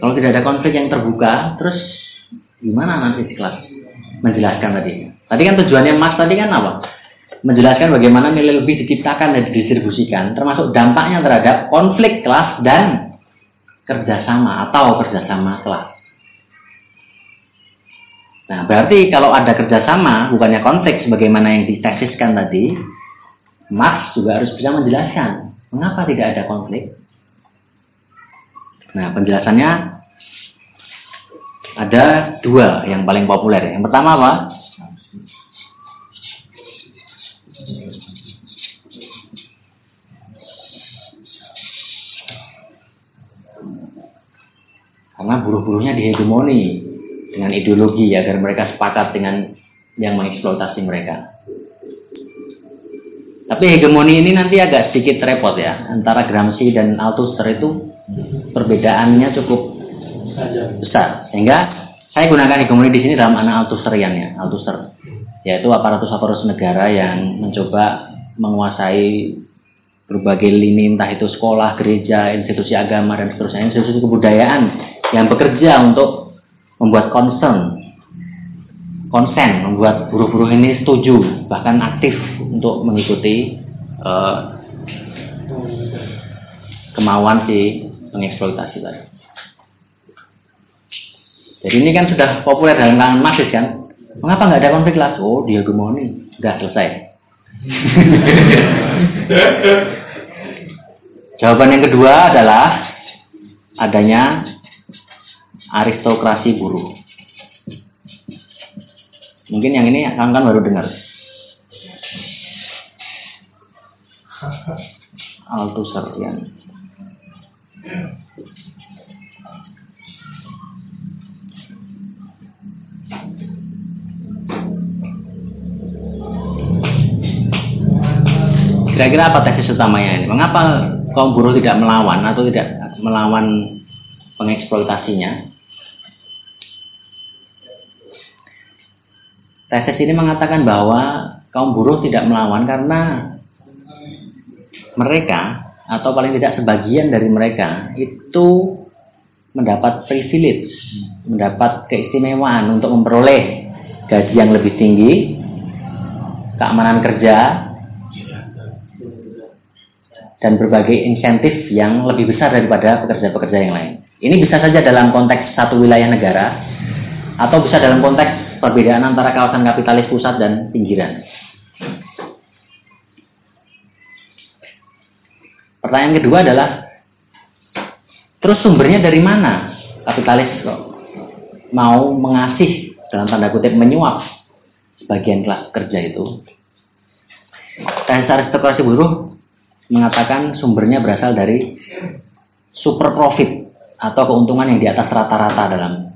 Kalau tidak ada konflik yang terbuka, terus gimana nanti kelas menjelaskan tadi? Tadi kan tujuannya Mas tadi kan apa? Menjelaskan bagaimana nilai lebih diciptakan dan didistribusikan, termasuk dampaknya terhadap konflik kelas dan kerjasama atau kerjasama kelas. Nah, berarti kalau ada kerjasama, bukannya konflik sebagaimana yang ditesiskan tadi, Marx juga harus bisa menjelaskan mengapa tidak ada konflik. Nah, penjelasannya ada dua yang paling populer. Yang pertama apa? Karena buruh-buruhnya dihegemoni dengan ideologi agar mereka sepakat dengan yang mengeksploitasi mereka. Tapi hegemoni ini nanti agak sedikit repot ya. Antara Gramsci dan Althusser itu perbedaannya cukup besar. Sehingga saya gunakan hegemoni di sini dalam anak Althusserian ya Althusser. Yaitu aparatus-aparatus negara yang mencoba menguasai berbagai lini entah itu sekolah, gereja, institusi agama dan seterusnya, institusi kebudayaan yang bekerja untuk membuat concern, konsen, membuat buruh-buruh ini setuju, bahkan aktif untuk mengikuti uh, kemauan si mengeksploitasi tadi. Jadi ini kan sudah populer dalam kalangan Marxis kan? Mengapa nggak ada konflik lah? Oh, dihegemoni, sudah selesai. Jawaban yang kedua adalah adanya aristokrasi buruh. Mungkin yang ini kan baru dengar. Althusserlian. Kira-kira apa tesis utamanya ini? Mengapa kaum buruh tidak melawan atau tidak melawan pengeksploitasinya. Tesis ini mengatakan bahwa kaum buruh tidak melawan karena mereka atau paling tidak sebagian dari mereka itu mendapat privilege, mendapat keistimewaan untuk memperoleh gaji yang lebih tinggi, keamanan kerja, dan berbagai insentif yang lebih besar daripada pekerja-pekerja yang lain. Ini bisa saja dalam konteks satu wilayah negara atau bisa dalam konteks perbedaan antara kawasan kapitalis pusat dan pinggiran. Pertanyaan kedua adalah terus sumbernya dari mana kapitalis mau mengasih dalam tanda kutip menyuap sebagian kelas kerja itu. Dan aristokrasi buruh mengatakan sumbernya berasal dari super profit atau keuntungan yang di atas rata-rata dalam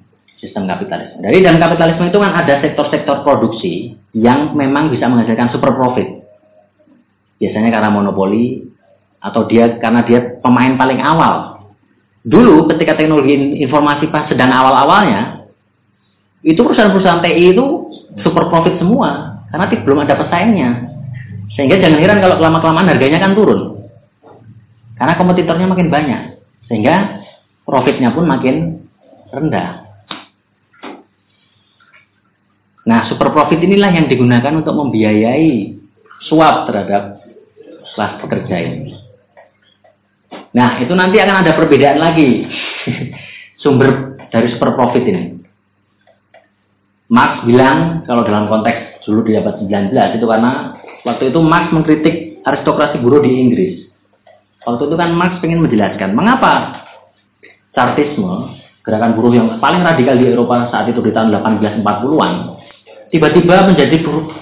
sistem kapitalisme. Dari dalam kapitalisme itu kan ada sektor-sektor produksi yang memang bisa menghasilkan super profit. Biasanya karena monopoli atau dia karena dia pemain paling awal. Dulu ketika teknologi informasi pas sedang awal-awalnya, itu perusahaan-perusahaan TI itu super profit semua karena belum ada pesaingnya. Sehingga jangan heran kalau lama-kelamaan harganya kan turun. Karena kompetitornya makin banyak. Sehingga profitnya pun makin rendah. Nah, super profit inilah yang digunakan untuk membiayai suap terhadap kelas pekerja ini. Nah, itu nanti akan ada perbedaan lagi sumber dari super profit ini. Marx bilang kalau dalam konteks dulu di abad 19 itu karena waktu itu Marx mengkritik aristokrasi buruh di Inggris. Waktu itu kan Marx ingin menjelaskan mengapa Chartisme, gerakan buruh yang paling radikal di Eropa saat itu di tahun 1840-an, tiba-tiba menjadi buruh,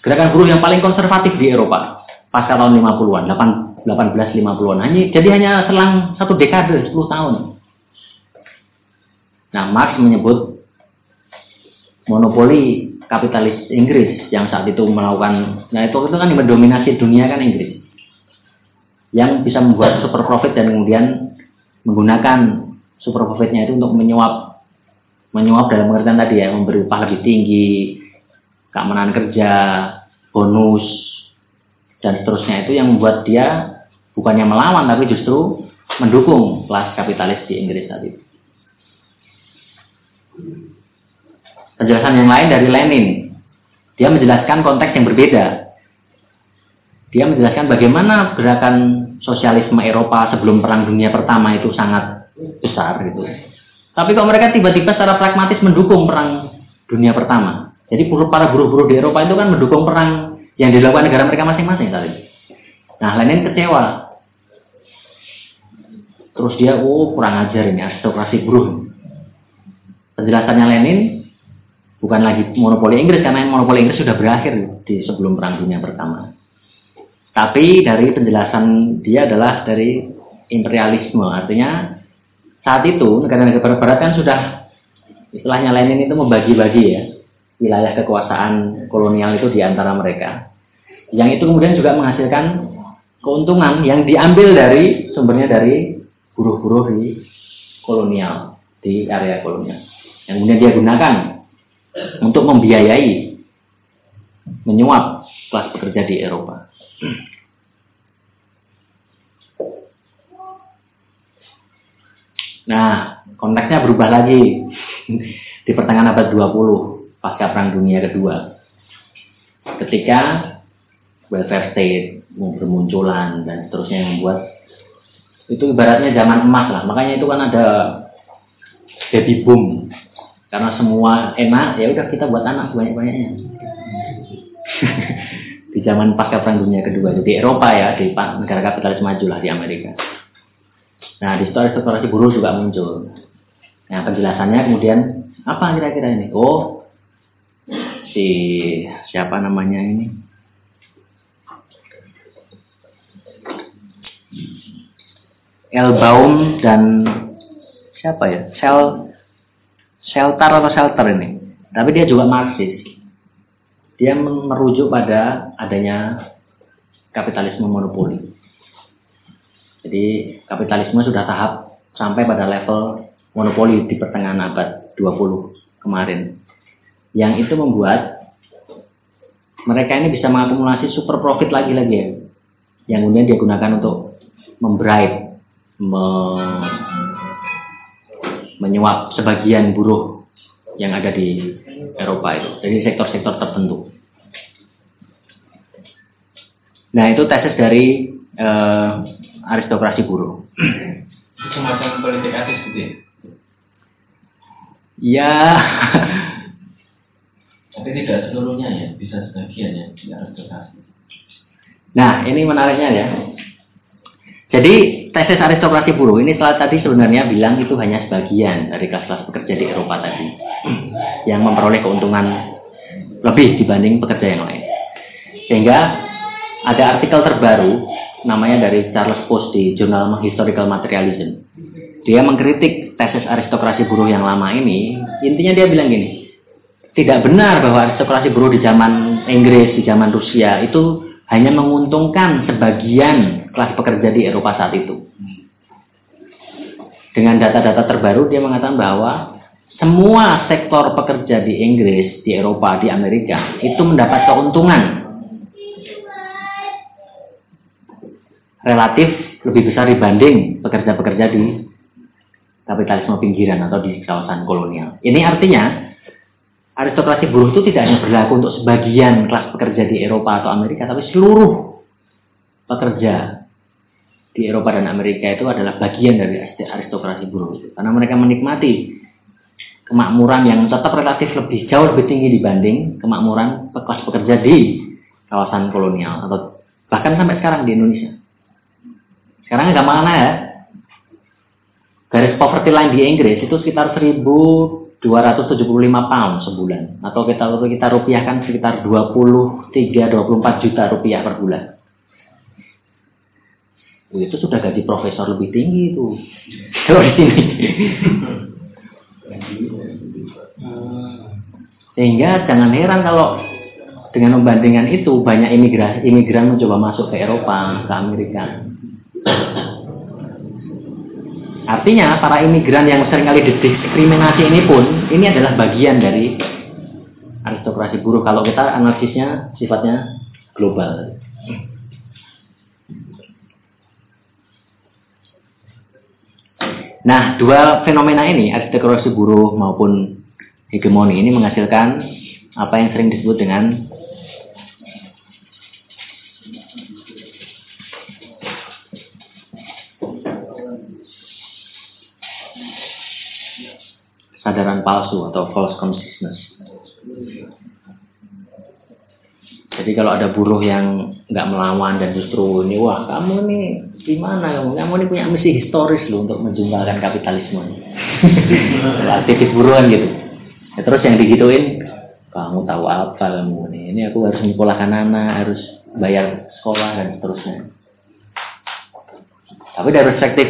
gerakan buruh yang paling konservatif di Eropa pasca tahun 50-an, 1850-an. Hanya, jadi hanya selang satu dekade, 10 tahun. Nah, Marx menyebut monopoli kapitalis Inggris yang saat itu melakukan, nah itu, itu kan yang mendominasi dunia kan Inggris. Yang bisa membuat super profit dan kemudian menggunakan super profitnya itu untuk menyuap menyuap dalam pengertian tadi ya, memberi upah lebih tinggi, keamanan kerja, bonus, dan seterusnya itu yang membuat dia bukannya melawan tapi justru mendukung kelas kapitalis di Inggris tadi. Penjelasan yang lain dari Lenin. Dia menjelaskan konteks yang berbeda. Dia menjelaskan bagaimana gerakan sosialisme Eropa sebelum Perang Dunia Pertama itu sangat besar gitu. Tapi kalau mereka tiba-tiba secara pragmatis mendukung perang dunia pertama. Jadi para buruh-buruh di Eropa itu kan mendukung perang yang dilakukan negara mereka masing-masing tadi. Nah, Lenin kecewa. Terus dia, oh kurang ajar ini aristokrasi buruh. Penjelasannya Lenin bukan lagi monopoli Inggris karena monopoli Inggris sudah berakhir di sebelum perang dunia pertama. Tapi dari penjelasan dia adalah dari imperialisme, artinya saat itu negara-negara barat kan sudah istilahnya Lenin itu membagi-bagi ya wilayah kekuasaan kolonial itu di antara mereka. Yang itu kemudian juga menghasilkan keuntungan yang diambil dari sumbernya dari buruh-buruh di kolonial di area kolonial. Yang kemudian dia gunakan untuk membiayai menyuap kelas pekerja di Eropa. Nah, konteksnya berubah lagi di pertengahan abad 20 pasca Perang Dunia Kedua. Ketika welfare state bermunculan dan seterusnya yang membuat itu ibaratnya zaman emas lah. Makanya itu kan ada baby boom. Karena semua enak, ya udah kita buat anak sebanyak-banyaknya. di zaman pasca Perang Dunia Kedua, di Eropa ya, di negara kapitalis maju lah di Amerika. Nah, di situ aristokrasi buruh juga muncul. Nah, penjelasannya kemudian apa kira-kira ini? Oh, si siapa namanya ini? Elbaum dan siapa ya? Sel Shelter atau Shelter ini. Tapi dia juga Marxis. Dia merujuk pada adanya kapitalisme monopoli. Jadi kapitalisme sudah tahap sampai pada level monopoli di pertengahan abad 20 kemarin. Yang itu membuat mereka ini bisa mengakumulasi super profit lagi-lagi ya. Yang kemudian dia gunakan untuk membribe, me, menyuap sebagian buruh yang ada di Eropa itu. Dari sektor-sektor tertentu. Nah itu tesis dari eh, aristokrasi buruh. Semacam politik etis gitu ya? Ya. Tapi tidak seluruhnya ya, bisa sebagian ya di aristokrasi. Nah, ini menariknya ya. Jadi tesis aristokrasi buruh ini setelah tadi sebenarnya bilang itu hanya sebagian dari kelas-kelas pekerja di Eropa tadi yang memperoleh keuntungan lebih dibanding pekerja yang lain. Sehingga ada artikel terbaru namanya dari Charles Post di jurnal Historical Materialism. Dia mengkritik tesis aristokrasi buruh yang lama ini Intinya dia bilang gini, tidak benar bahwa aristokrasi buruh di zaman Inggris, di zaman Rusia itu hanya menguntungkan sebagian kelas pekerja di Eropa saat itu. Dengan data-data terbaru dia mengatakan bahwa semua sektor pekerja di Inggris, di Eropa, di Amerika itu mendapat keuntungan relatif lebih besar dibanding pekerja-pekerja di kapitalisme pinggiran atau di kawasan kolonial. Ini artinya aristokrasi buruh itu tidak hanya berlaku untuk sebagian kelas pekerja di Eropa atau Amerika, tapi seluruh pekerja di Eropa dan Amerika itu adalah bagian dari aristokrasi buruh itu. Karena mereka menikmati kemakmuran yang tetap relatif lebih jauh lebih tinggi dibanding kemakmuran kelas pekerja di kawasan kolonial atau bahkan sampai sekarang di Indonesia. Sekarang nggak mana ya, Garis poverty line di Inggris itu sekitar 1275 pound sebulan. Atau kita kita rupiahkan sekitar 23-24 juta rupiah per bulan. Itu sudah gaji profesor lebih tinggi itu. Kalau di sini. Sehingga jangan heran kalau dengan membandingkan itu banyak imigran imigran mencoba masuk ke Eropa, ke Amerika. Artinya para imigran yang sering kali didiskriminasi ini pun ini adalah bagian dari aristokrasi buruh. Kalau kita analisisnya sifatnya global. Nah, dua fenomena ini, aristokrasi buruh maupun hegemoni ini menghasilkan apa yang sering disebut dengan kesadaran palsu atau false consciousness. Jadi kalau ada buruh yang nggak melawan dan justru ini wah kamu nih gimana kamu kamu ini punya misi historis loh untuk menjungkalkan kapitalisme. Aktivis buruhan gitu. Ya, terus yang digituin kamu tahu apa kamu nih ini aku harus menyekolahkan anak harus bayar sekolah dan seterusnya. Tapi dari perspektif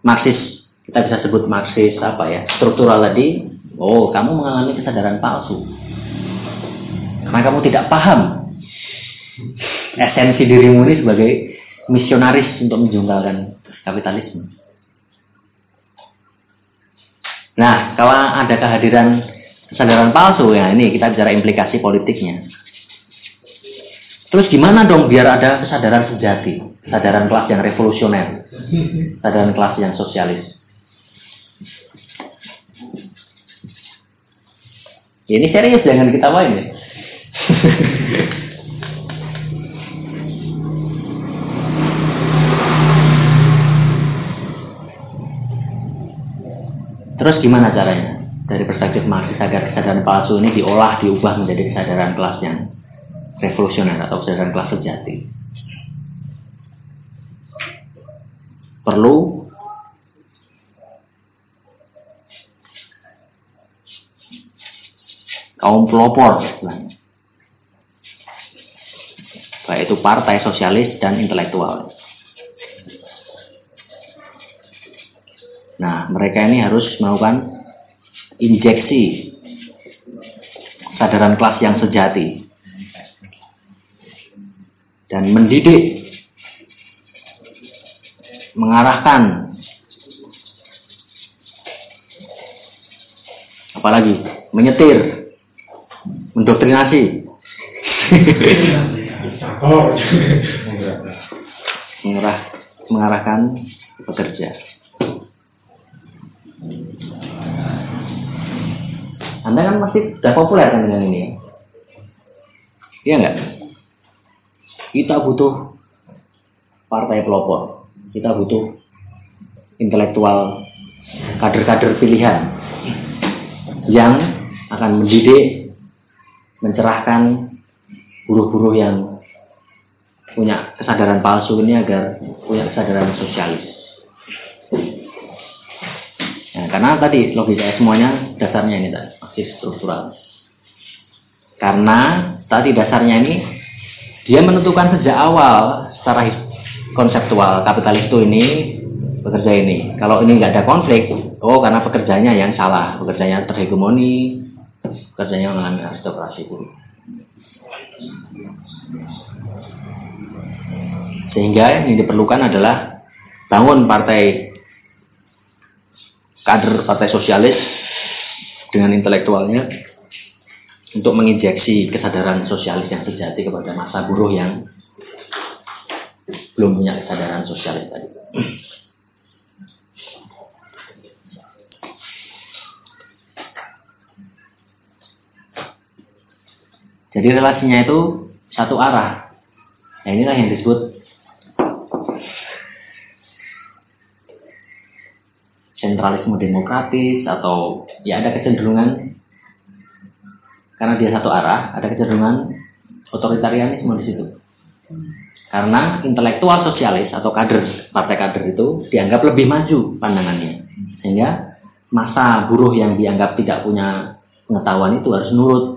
Marxis kita bisa sebut Marxis apa ya struktural tadi oh kamu mengalami kesadaran palsu. Karena kamu tidak paham esensi dirimu ini sebagai misionaris untuk menjungkalkan kapitalisme. Nah kalau ada kehadiran kesadaran palsu ya ini kita bicara implikasi politiknya. Terus gimana dong biar ada kesadaran sejati kesadaran kelas yang revolusioner kesadaran kelas yang sosialis ini serius jangan kita main ya. Terus gimana caranya? Dari perspektif Marxis agar kesadaran palsu ini diolah, diubah menjadi kesadaran kelas yang revolusioner atau kesadaran kelas sejati. Perlu kaum pelopor istilahnya. Baik itu partai sosialis dan intelektual. Nah, mereka ini harus melakukan injeksi kesadaran kelas yang sejati dan mendidik mengarahkan apalagi menyetir mendoktrinasi mengarah mengarahkan pekerja Anda kan masih sudah populer kan dengan ini ya? Iya nggak? Kita butuh partai pelopor, kita butuh intelektual kader-kader pilihan yang akan mendidik mencerahkan buruh-buruh yang punya kesadaran palsu ini agar punya kesadaran sosialis. Nah, karena tadi logika semuanya dasarnya ini tadi, masih struktural. Karena tadi dasarnya ini dia menentukan sejak awal secara konseptual kapitalis itu ini bekerja ini. Kalau ini nggak ada konflik, Oh, karena pekerjaannya yang salah, pekerjaannya terhegemoni, pekerjaannya mengalami aristokrasi buruk. Sehingga yang diperlukan adalah bangun partai kader partai sosialis dengan intelektualnya untuk menginjeksi kesadaran sosialis yang sejati kepada masa buruh yang belum punya kesadaran sosialis tadi. Jadi relasinya itu satu arah. Nah inilah yang disebut sentralisme demokratis atau ya ada kecenderungan karena dia satu arah, ada kecenderungan otoritarianisme di situ. Karena intelektual sosialis atau kader, partai kader itu dianggap lebih maju pandangannya. Sehingga masa buruh yang dianggap tidak punya pengetahuan itu harus nurut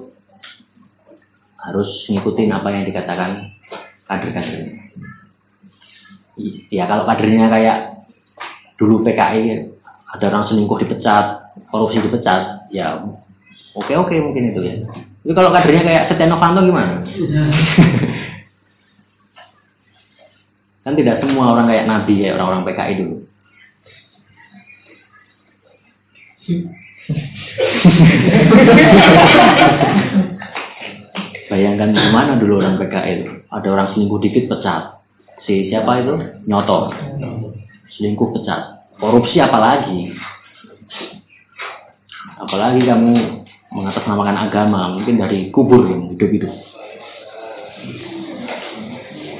harus ngikutin apa yang dikatakan kader-kader. Ya kalau kadernya kayak dulu PKI ada orang selingkuh dipecat, korupsi dipecat, ya oke oke mungkin itu ya. Tapi kalau kadernya kayak Setia Novanto gimana? kan tidak semua orang kayak Nabi ya orang-orang PKI dulu. Bayangkan gimana dulu orang itu. Ada orang selingkuh dikit pecat. Si siapa itu? Nyoto. Selingkuh pecat. Korupsi apalagi? Apalagi kamu mengatasnamakan agama, mungkin dari kubur yang hidup-hidup.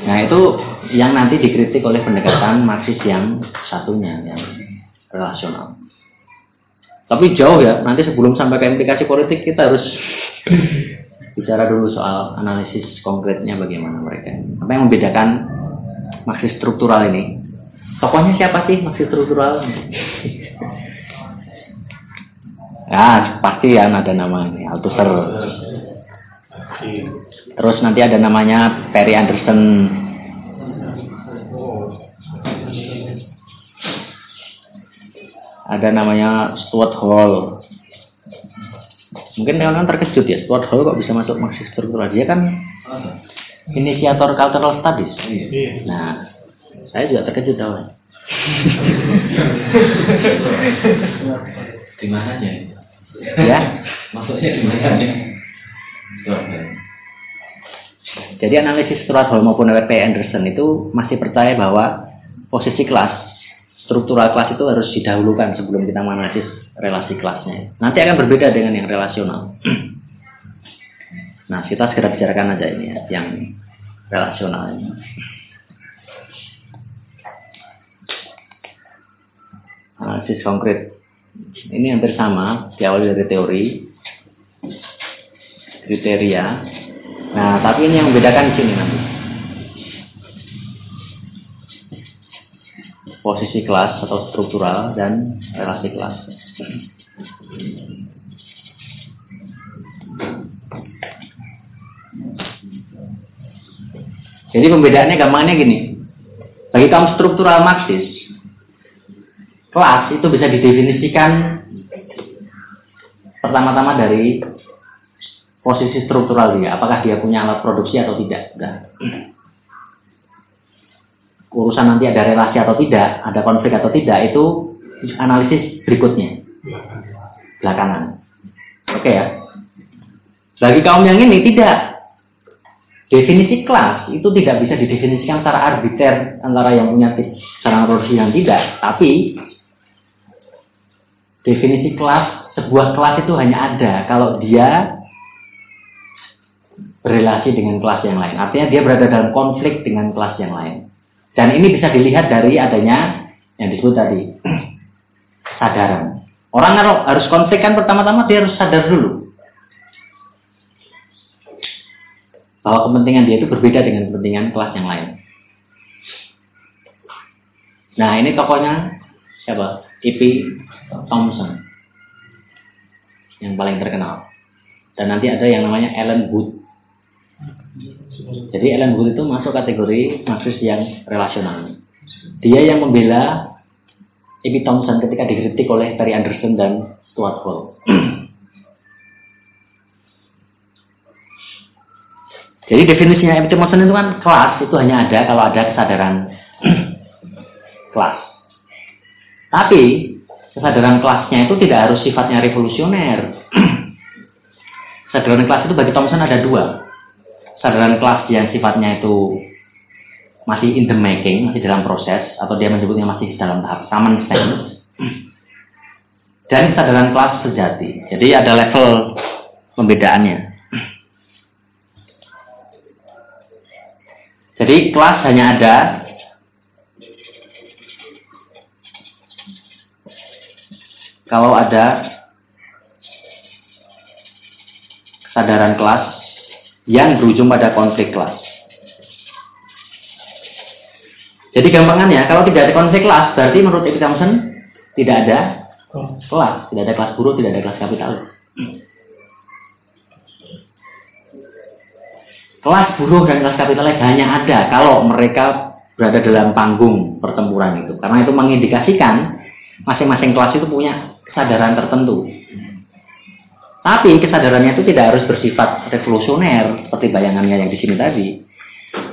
Nah itu yang nanti dikritik oleh pendekatan Marxis yang satunya, yang relasional. Tapi jauh ya, nanti sebelum sampai ke implikasi politik kita harus bicara dulu soal analisis konkretnya bagaimana mereka. Apa yang membedakan Marxis struktural ini? Tokohnya siapa sih Marxis struktural? ya, pasti yang ada nama ini, Althusser. Terus nanti ada namanya Perry Anderson. Ada namanya Stuart Hall. Mungkin kalian terkejut ya, Stuart Hall kok bisa masuk Marxist struktural? Dia kan inisiator cultural studies. Iya. Nah, saya juga terkejut awalnya. Di mananya? ya, Maksudnya di mananya? Hall. jadi analisis Stuart Hall maupun W.P. Anderson itu masih percaya bahwa posisi kelas, struktural kelas itu harus didahulukan sebelum kita menganalisis relasi kelasnya. Nanti akan berbeda dengan yang relasional. Nah, kita segera bicarakan aja ini ya, yang relasional ini. Analisis konkret. Ini hampir sama, diawali dari teori, kriteria. Nah, tapi ini yang membedakan di sini nanti. Posisi kelas atau struktural dan relasi kelas. Jadi pembedaannya gampangnya gini. Bagi kaum struktural Marxis, kelas itu bisa didefinisikan pertama-tama dari posisi struktural dia. Apakah dia punya alat produksi atau tidak. Nah, urusan nanti ada relasi atau tidak, ada konflik atau tidak, itu analisis berikutnya. Belakangan. Oke ya. Bagi kaum yang ini tidak. Definisi kelas itu tidak bisa didefinisikan secara arbiter antara yang punya sarana produksi dan tidak. Tapi definisi kelas, sebuah kelas itu hanya ada kalau dia berrelasi dengan kelas yang lain. Artinya dia berada dalam konflik dengan kelas yang lain. Dan ini bisa dilihat dari adanya yang disebut tadi kesadaran. Orang harus konflik kan pertama-tama dia harus sadar dulu bahwa kepentingan dia itu berbeda dengan kepentingan kelas yang lain. Nah ini tokohnya siapa? E.P. Thompson yang paling terkenal. Dan nanti ada yang namanya Ellen Wood. Jadi Ellen Wood itu masuk kategori Marxis yang relasional. Dia yang membela E.P. Thompson ketika dikritik oleh Perry Anderson dan Stuart Hall. Jadi definisinya E.P. Thompson itu kan kelas itu hanya ada kalau ada kesadaran kelas. Tapi kesadaran kelasnya itu tidak harus sifatnya revolusioner. kesadaran kelas itu bagi Thompson ada dua. Kesadaran kelas yang sifatnya itu masih in the making, masih dalam proses, atau dia menyebutnya masih dalam tahap common sense, dan kesadaran kelas sejati. Jadi ada level pembedaannya. Jadi kelas hanya ada kalau ada kesadaran kelas yang berujung pada konflik kelas. Jadi gampangannya, kalau tidak ada konflik kelas, berarti menurut Ipsi Thompson tidak ada kelas, tidak ada kelas buruh, tidak ada kelas kapital. Kelas buruh dan kelas kapitalis hanya ada kalau mereka berada dalam panggung pertempuran itu. Karena itu mengindikasikan masing-masing kelas itu punya kesadaran tertentu. Tapi kesadarannya itu tidak harus bersifat revolusioner seperti bayangannya yang di sini tadi.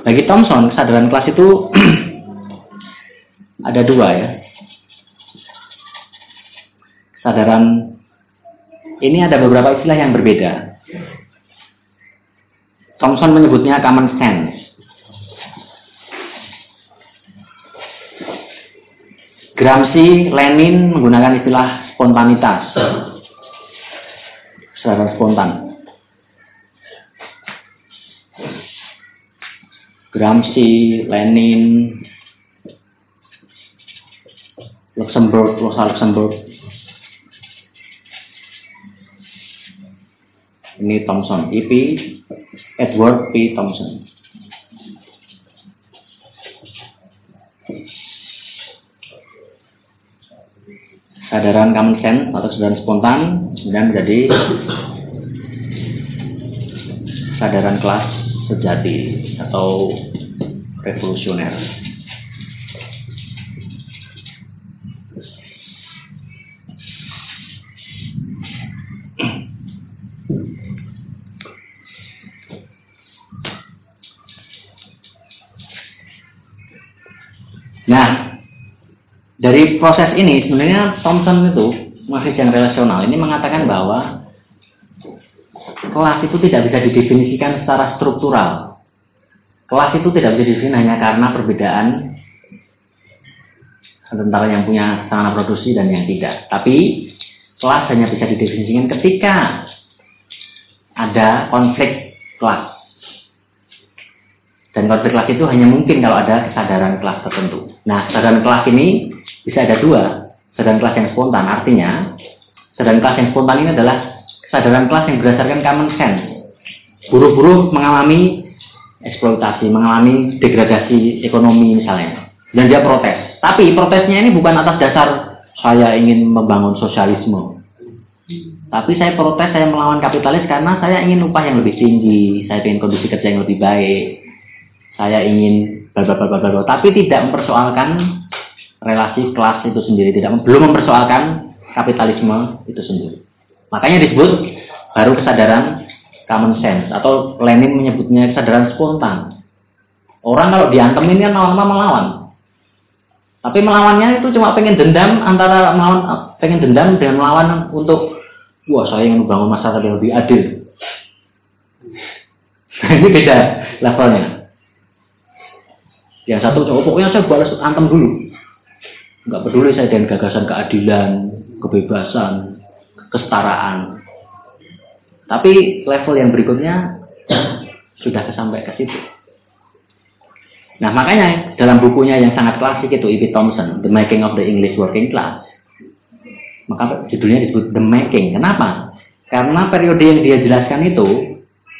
Bagi Thomson, kesadaran kelas itu ada dua ya. Kesadaran ini ada beberapa istilah yang berbeda. Thompson menyebutnya common sense. Gramsci, Lenin menggunakan istilah spontanitas. Kesadaran spontan. Gramsci, Lenin, Luxembourg, Rosa Luxembourg. Ini Thomson, E.P. Edward P. Thompson. Sadaran common sense atau kesadaran spontan kemudian menjadi sadaran kelas sejati atau revolusioner. Nah, dari proses ini sebenarnya Thompson itu masih yang relasional ini mengatakan bahwa kelas itu tidak bisa didefinisikan secara struktural. Kelas itu tidak bisa didefinisikan hanya karena perbedaan antara yang punya sarana produksi dan yang tidak. Tapi kelas hanya bisa didefinisikan ketika ada konflik kelas. Dan konflik kelas itu hanya mungkin kalau ada kesadaran kelas tertentu. Nah, kesadaran kelas ini bisa ada dua. Kesadaran kelas yang spontan, artinya kesadaran kelas yang spontan ini adalah kesadaran kelas yang berdasarkan common sense. Buruh-buruh mengalami eksploitasi, mengalami degradasi ekonomi misalnya. Dan dia protes. Tapi protesnya ini bukan atas dasar saya ingin membangun sosialisme. Tapi saya protes, saya melawan kapitalis karena saya ingin upah yang lebih tinggi, saya ingin kondisi kerja yang lebih baik, saya ingin tapi tidak mempersoalkan relasi kelas itu sendiri, tidak belum mempersoalkan kapitalisme itu sendiri. Makanya disebut baru kesadaran common sense atau Lenin menyebutnya kesadaran spontan. Orang kalau diantemin kan lama-lama melawan. Tapi melawannya itu cuma pengen dendam antara melawan pengen dendam dengan melawan untuk wah saya ingin membangun masyarakat yang lebih adil. Ini beda levelnya. Yang satu cowok pokoknya saya balas antem dulu. Enggak peduli saya dengan gagasan keadilan, kebebasan, kesetaraan. Tapi level yang berikutnya sudah sampai ke situ. Nah makanya dalam bukunya yang sangat klasik itu E.P. Thompson, The Making of the English Working Class. Maka judulnya disebut The Making. Kenapa? Karena periode yang dia jelaskan itu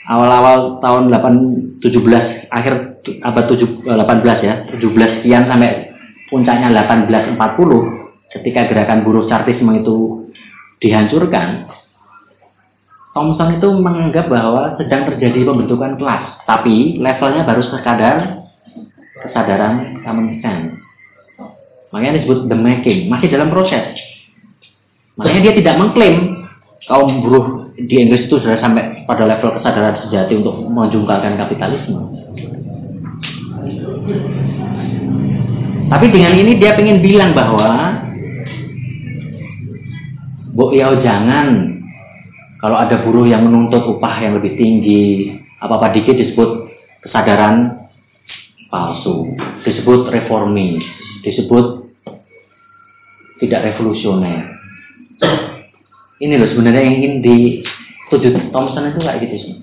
awal-awal tahun 8, 17 akhir abad 18 eh, ya, 17 sekian sampai puncaknya 1840 ketika gerakan buruh chartisme itu dihancurkan, Thompson itu menganggap bahwa sedang terjadi pembentukan kelas, tapi levelnya baru sekadar kesadaran common sense. Makanya disebut the making, masih dalam proses. Makanya dia tidak mengklaim kaum buruh di Inggris itu sudah sampai pada level kesadaran sejati untuk menjungkalkan kapitalisme. Tapi dengan ini dia ingin bilang bahwa Bu Yao jangan kalau ada buruh yang menuntut upah yang lebih tinggi, apa-apa dikit disebut kesadaran palsu, disebut reformis, disebut tidak revolusioner. Ini loh sebenarnya yang ingin dituju Thompson itu kayak gitu sih.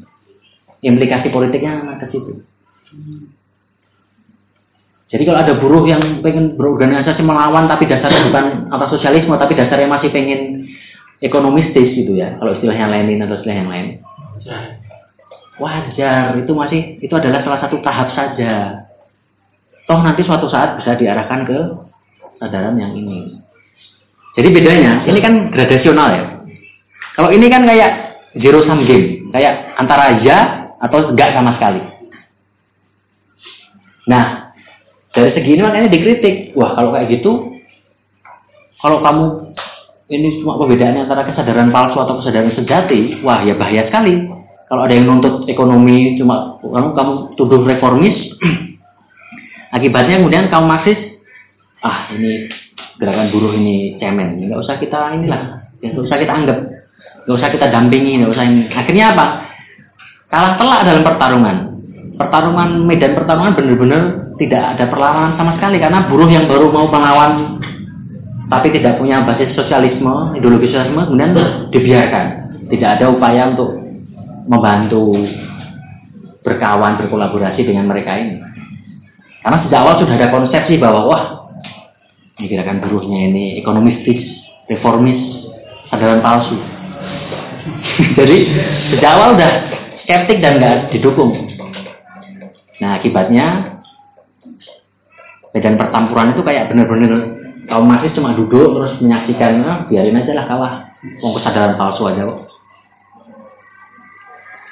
Implikasi politiknya ke situ. Jadi kalau ada buruh yang pengen berorganisasi melawan tapi dasarnya bukan atas sosialisme tapi dasarnya masih pengen ekonomistis gitu ya kalau istilahnya Lenin atau istilah yang lain. Wajar. Itu masih itu adalah salah satu tahap saja. Toh nanti suatu saat bisa diarahkan ke sadaran yang ini. Jadi bedanya ini kan gradasional ya. Kalau ini kan kayak zero sum game kayak antara ya atau enggak sama sekali. Nah dari segi ini makanya dikritik wah kalau kayak gitu kalau kamu ini cuma perbedaannya antara kesadaran palsu atau kesadaran sejati, wah ya bahaya sekali. Kalau ada yang nuntut ekonomi cuma kamu, kamu tuduh reformis, akibatnya kemudian kamu Marxis, ah ini gerakan buruh ini cemen, nggak usah kita inilah, nggak usah kita anggap, nggak usah kita dampingi, nggak usah ini. Akhirnya apa? Kalah telak dalam pertarungan. Pertarungan medan pertarungan benar-benar tidak ada perlawanan sama sekali karena buruh yang baru mau melawan tapi tidak punya basis sosialisme, ideologi sosialisme, kemudian dibiarkan. Tidak ada upaya untuk membantu berkawan, berkolaborasi dengan mereka ini. Karena sejak awal sudah ada konsepsi bahwa wah, ini gerakan buruhnya ini ekonomistis, reformis, sadaran palsu. Jadi sejak awal udah skeptik dan nggak didukung. Nah akibatnya medan pertempuran itu kayak bener-bener kaum masih cuma duduk terus menyaksikan nah, biarin aja lah kalah mau kesadaran palsu aja kok.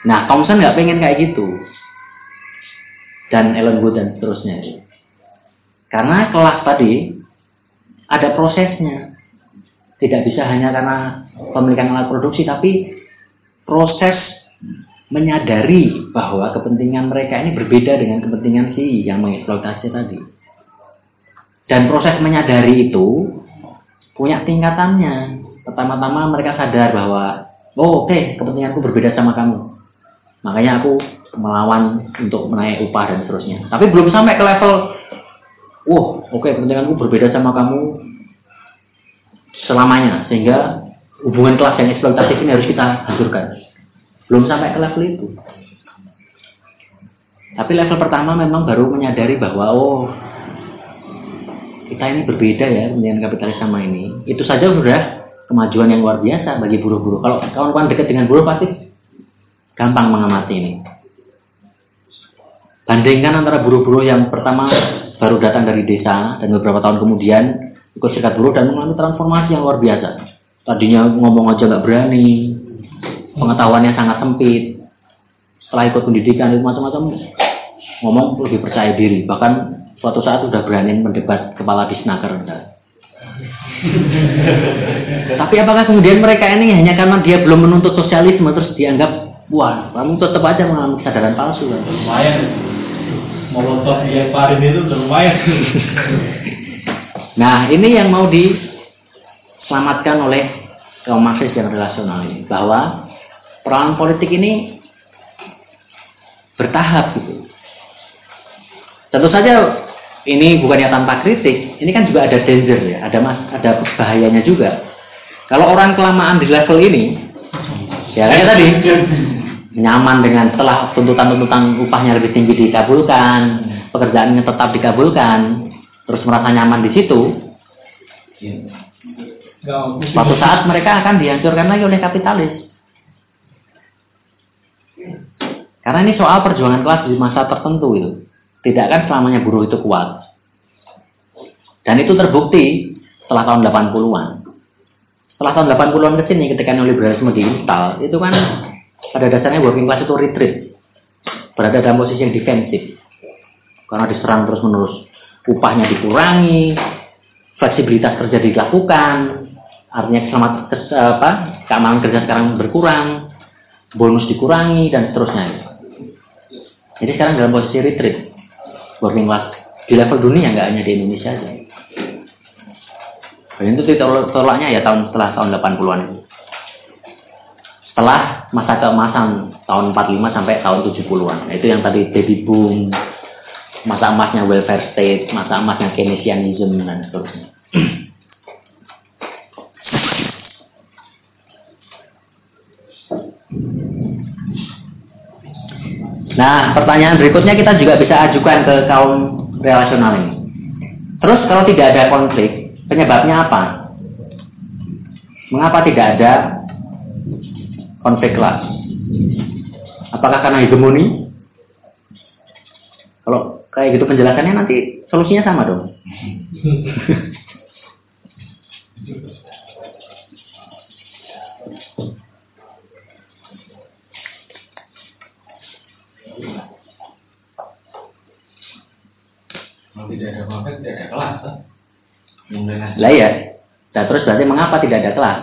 Nah Thompson nggak pengen kayak gitu. Dan Ellen Wood dan seterusnya karena kelas tadi ada prosesnya. Tidak bisa hanya karena pemilikan alat produksi tapi proses menyadari bahwa kepentingan mereka ini berbeda dengan kepentingan si yang mengeksploitasi tadi dan proses menyadari itu punya tingkatannya. Pertama-tama mereka sadar bahwa, oh oke, okay, kepentinganku berbeda sama kamu. Makanya aku melawan untuk menaik upah dan seterusnya. Tapi belum sampai ke level, wah oke okay, kepentinganku berbeda sama kamu selamanya. Sehingga hubungan kelas yang eksploitatif ini harus kita hancurkan. Belum sampai ke level itu. Tapi level pertama memang baru menyadari bahwa, oh kita ini berbeda ya dengan kapitalis sama ini. Itu saja sudah kemajuan yang luar biasa bagi buruh-buruh. Kalau kawan-kawan dekat dengan buruh pasti gampang mengamati ini. Bandingkan antara buruh-buruh yang pertama baru datang dari desa dan beberapa tahun kemudian ikut serikat buruh dan mengalami transformasi yang luar biasa. Tadinya ngomong aja nggak berani, pengetahuannya sangat sempit. Setelah ikut pendidikan itu macam-macam, ngomong lebih percaya diri. Bahkan suatu saat sudah berani mendebat kepala disnaker tapi apakah kemudian mereka ini hanya karena dia belum menuntut sosialisme terus dianggap wah kamu tetap aja mengalami kesadaran palsu. Kan lumayan. Molotov yang parin itu lumayan. Nah ini yang mau diselamatkan oleh kaum Marxis yang relasional ini bahwa peran politik ini bertahap gitu. Tentu saja ini bukannya tanpa kritik, ini kan juga ada danger ya, ada mas, ada bahayanya juga. Kalau orang kelamaan di level ini, ya kayak tadi, nyaman dengan setelah tuntutan-tuntutan upahnya lebih tinggi dikabulkan, pekerjaannya tetap dikabulkan, terus merasa nyaman di situ, suatu saat mereka akan dihancurkan lagi oleh kapitalis. Karena ini soal perjuangan kelas di masa tertentu itu. Tidak akan selamanya buruh itu kuat. Dan itu terbukti setelah tahun 80-an. Setelah tahun 80-an ke sini ketika neoliberalisme diinstal, itu kan pada dasarnya working class itu retreat. Berada dalam posisi yang defensif. Karena diserang terus-menerus. Upahnya dikurangi, fleksibilitas kerja dilakukan, artinya selamat apa, keamanan kerja sekarang berkurang, bonus dikurangi dan seterusnya. Jadi sekarang dalam posisi retreat, working class di level dunia nggak hanya di Indonesia aja. Dan itu tolaknya ya tahun setelah tahun 80-an itu. Setelah masa keemasan tahun 45 sampai tahun 70-an. Nah, itu yang tadi baby boom, masa emasnya welfare state, masa emasnya Keynesianism dan seterusnya. Nah, pertanyaan berikutnya kita juga bisa ajukan ke kaum relasional ini. Terus kalau tidak ada konflik, penyebabnya apa? Mengapa tidak ada konflik kelas? Apakah karena hegemoni? Kalau kayak gitu penjelasannya nanti solusinya sama dong. Kalau tidak ada konflik, tidak ada kelas. Lah ya. Nah, terus berarti mengapa tidak ada kelas?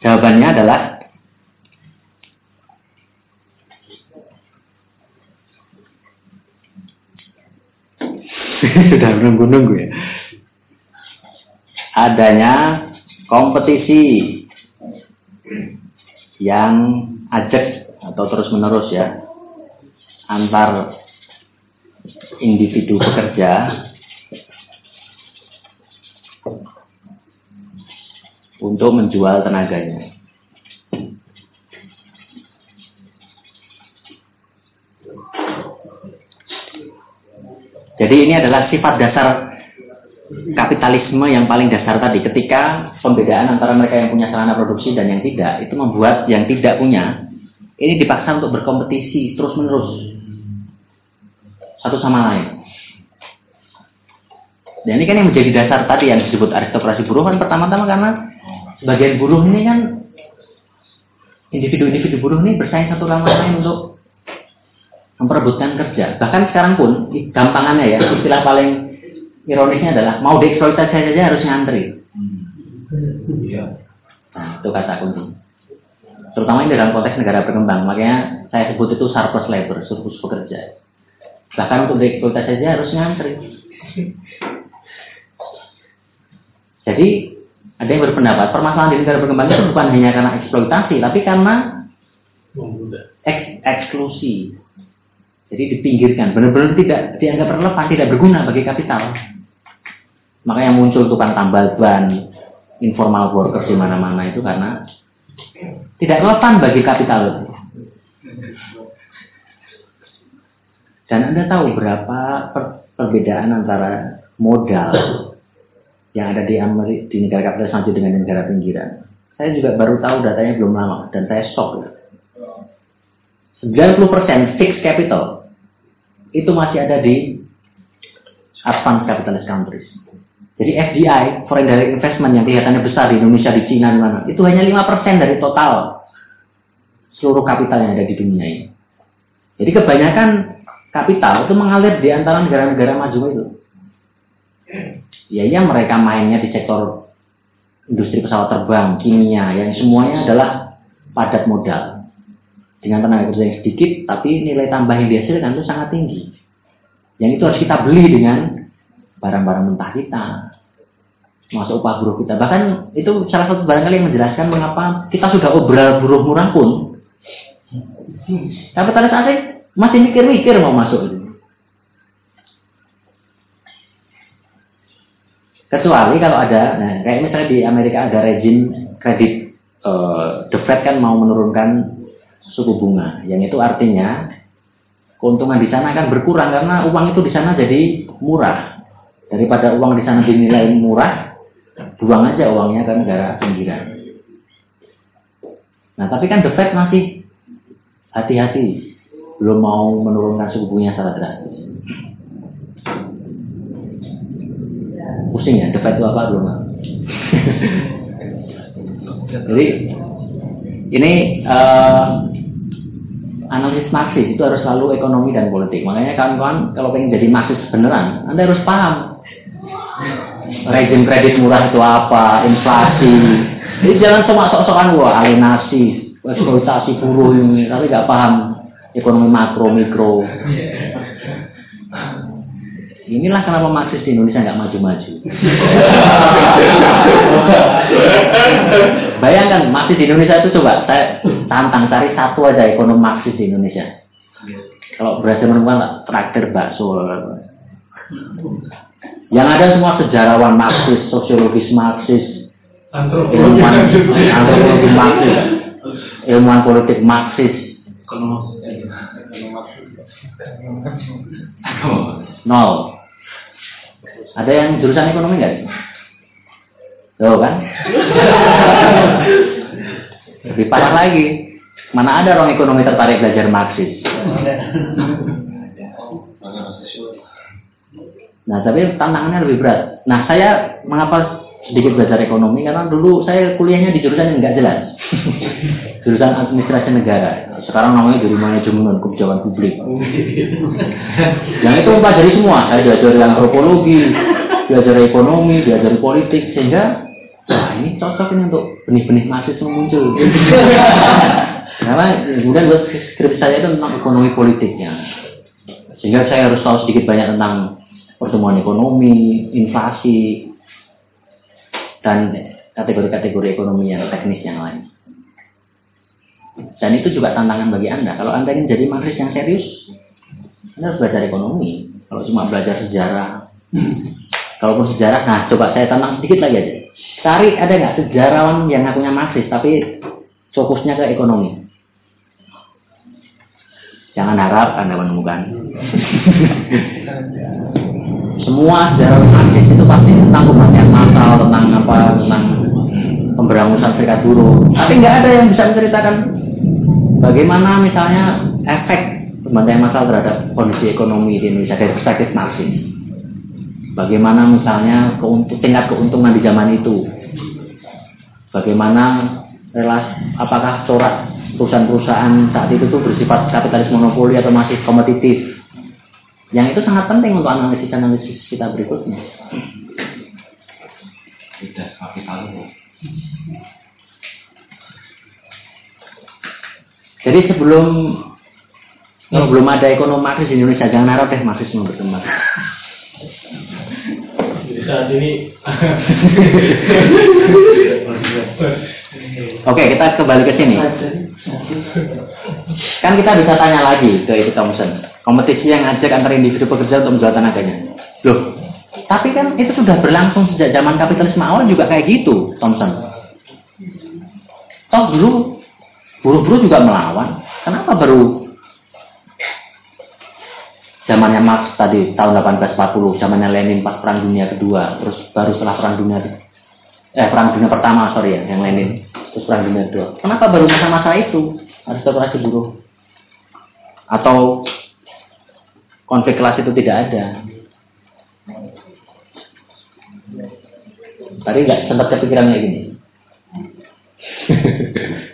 Jawabannya adalah sudah menunggu-nunggu ya. Adanya kompetisi yang ajak atau terus menerus ya antar individu pekerja untuk menjual tenaganya. Jadi ini adalah sifat dasar kapitalisme yang paling dasar tadi. Ketika pembedaan antara mereka yang punya sarana produksi dan yang tidak, itu membuat yang tidak punya ini dipaksa untuk berkompetisi terus menerus satu sama lain. Dan ini kan yang menjadi dasar tadi yang disebut aristokrasi buruh kan pertama-tama karena sebagian buruh ini kan individu-individu buruh ini bersaing satu sama lain untuk memperebutkan kerja. Bahkan sekarang pun gampangannya ya istilah paling ironisnya adalah mau dieksploitasi saja harus ngantri. Nah itu kata kunci. Terutama ini dalam konteks negara berkembang, makanya saya sebut itu surplus labor, surplus pekerja. Bahkan untuk dieksploitasi saja harus ngantri. Jadi ada yang berpendapat permasalahan di negara berkembang itu bukan hanya karena eksploitasi, tapi karena eks eksklusi. Jadi dipinggirkan, benar-benar tidak dianggap relevan, tidak berguna bagi kapital. Makanya muncul tukang tambal ban, informal worker di mana-mana itu karena tidak relevan bagi kapital. Dan Anda tahu berapa per perbedaan antara modal yang ada di Amerika, di negara kapitalis maju dengan negara pinggiran. Saya juga baru tahu datanya belum lama dan saya shock. 90% fixed capital itu masih ada di advanced capitalist countries. Jadi FDI, foreign direct investment yang kelihatannya besar di Indonesia, di Cina, di mana, itu hanya 5% dari total seluruh kapital yang ada di dunia ini. Jadi kebanyakan kapital itu mengalir di antara negara-negara maju itu. Ya, ya mereka mainnya di sektor industri pesawat terbang, kimia, yang semuanya adalah padat modal. Dengan tenaga kerja yang sedikit, tapi nilai tambah yang dihasilkan itu sangat tinggi. Yang itu harus kita beli dengan barang-barang mentah kita, masuk upah buruh kita. Bahkan itu salah satu barangkali yang menjelaskan mengapa kita sudah obral buruh murah pun. Kapitalis asing masih mikir-mikir mau masuk Kecuali kalau ada, nah kayak misalnya di Amerika ada rejim kredit, uh, the Fed kan mau menurunkan suku bunga, yang itu artinya keuntungan di sana akan berkurang karena uang itu di sana jadi murah. Daripada uang di sana dinilai murah, buang aja uangnya ke negara pinggiran. Nah tapi kan the Fed masih hati-hati belum mau menurunkan suku bunga secara drastis. Pusing ya, debat itu apa belum? Jadi ini uh, analisis Marxis itu harus selalu ekonomi dan politik. Makanya kawan-kawan kalau pengen jadi Marxis beneran, Anda harus paham rezim kredit murah itu apa, inflasi. Jadi jangan cuma sok-sokan wah alienasi, eksploitasi buruh ini, tapi nggak paham ekonomi makro mikro. Inilah kenapa Marxis di Indonesia nggak maju-maju. Bayangkan Marxis di Indonesia itu coba saya tantang cari satu aja ekonom Marxis di Indonesia. Kalau berhasil menemukan traktir bakso. Yang ada semua sejarawan Marxis, sosiologis Marxis, ilmuwan antropologi Marxis, ilmuwan politik Marxis, nol. Ada yang jurusan ekonomi nggak? Tuh kan? Lebih parah lagi. Mana ada orang ekonomi tertarik belajar Marxis? Nah, tapi tantangannya lebih berat. Nah, saya mengapa sedikit belajar ekonomi? Karena dulu saya kuliahnya di jurusan yang nggak jelas. Jurusan administrasi negara. Sekarang namanya jadi manajemen kebijakan publik. yang itu mempelajari semua. Saya diajari antropologi, diajari ekonomi, diajari politik, sehingga wah ini cocok ini untuk benih-benih mahasiswa muncul. Karena kemudian buat skripsi saya itu tentang ekonomi politiknya. Sehingga saya harus tahu sedikit banyak tentang pertumbuhan ekonomi, inflasi, dan kategori-kategori ekonomi yang teknis yang lain. Dan itu juga tantangan bagi Anda. Kalau Anda ingin jadi Marxis yang serius, Anda harus belajar ekonomi. Kalau cuma belajar sejarah, kalaupun sejarah, nah coba saya tantang sedikit lagi aja. Cari ada nggak sejarawan yang ngakunya Marxis, tapi fokusnya ke ekonomi. Jangan harap Anda menemukan. Semua sejarah Marxis itu pasti tentang kematian massal, tentang apa, tentang pemberangusan serikat buruh. Tapi nggak ada yang bisa menceritakan bagaimana misalnya efek pembantaian massal terhadap kondisi ekonomi di Indonesia dari perspektif Marxis. Bagaimana misalnya keuntung, tingkat keuntungan di zaman itu. Bagaimana relasi, apakah corak perusahaan-perusahaan saat itu tuh bersifat kapitalis monopoli atau masih kompetitif. Yang itu sangat penting untuk analisis-analisis kita berikutnya. Tidak kapital Jadi sebelum belum ada ekonomi Marxis di Indonesia, jangan harap deh Marxisme berkembang. Jadi saat ini Oke, kita kembali ke sini. Kan kita bisa tanya lagi ke itu Thompson. Kompetisi yang ngajak antara individu pekerja untuk menjual tenaganya. Loh, tapi kan itu sudah berlangsung sejak zaman kapitalisme awal juga kayak gitu, Thompson. Toh dulu buruh-buruh juga melawan. Kenapa baru zamannya Marx tadi tahun 1840, zamannya Lenin pas perang dunia kedua, terus baru setelah perang dunia eh perang dunia pertama sorry ya yang Lenin, terus perang dunia kedua. Kenapa baru masa-masa itu aristokrasi buruh? Atau konflik kelas itu tidak ada? Tadi nggak sempat kepikiran kayak gini.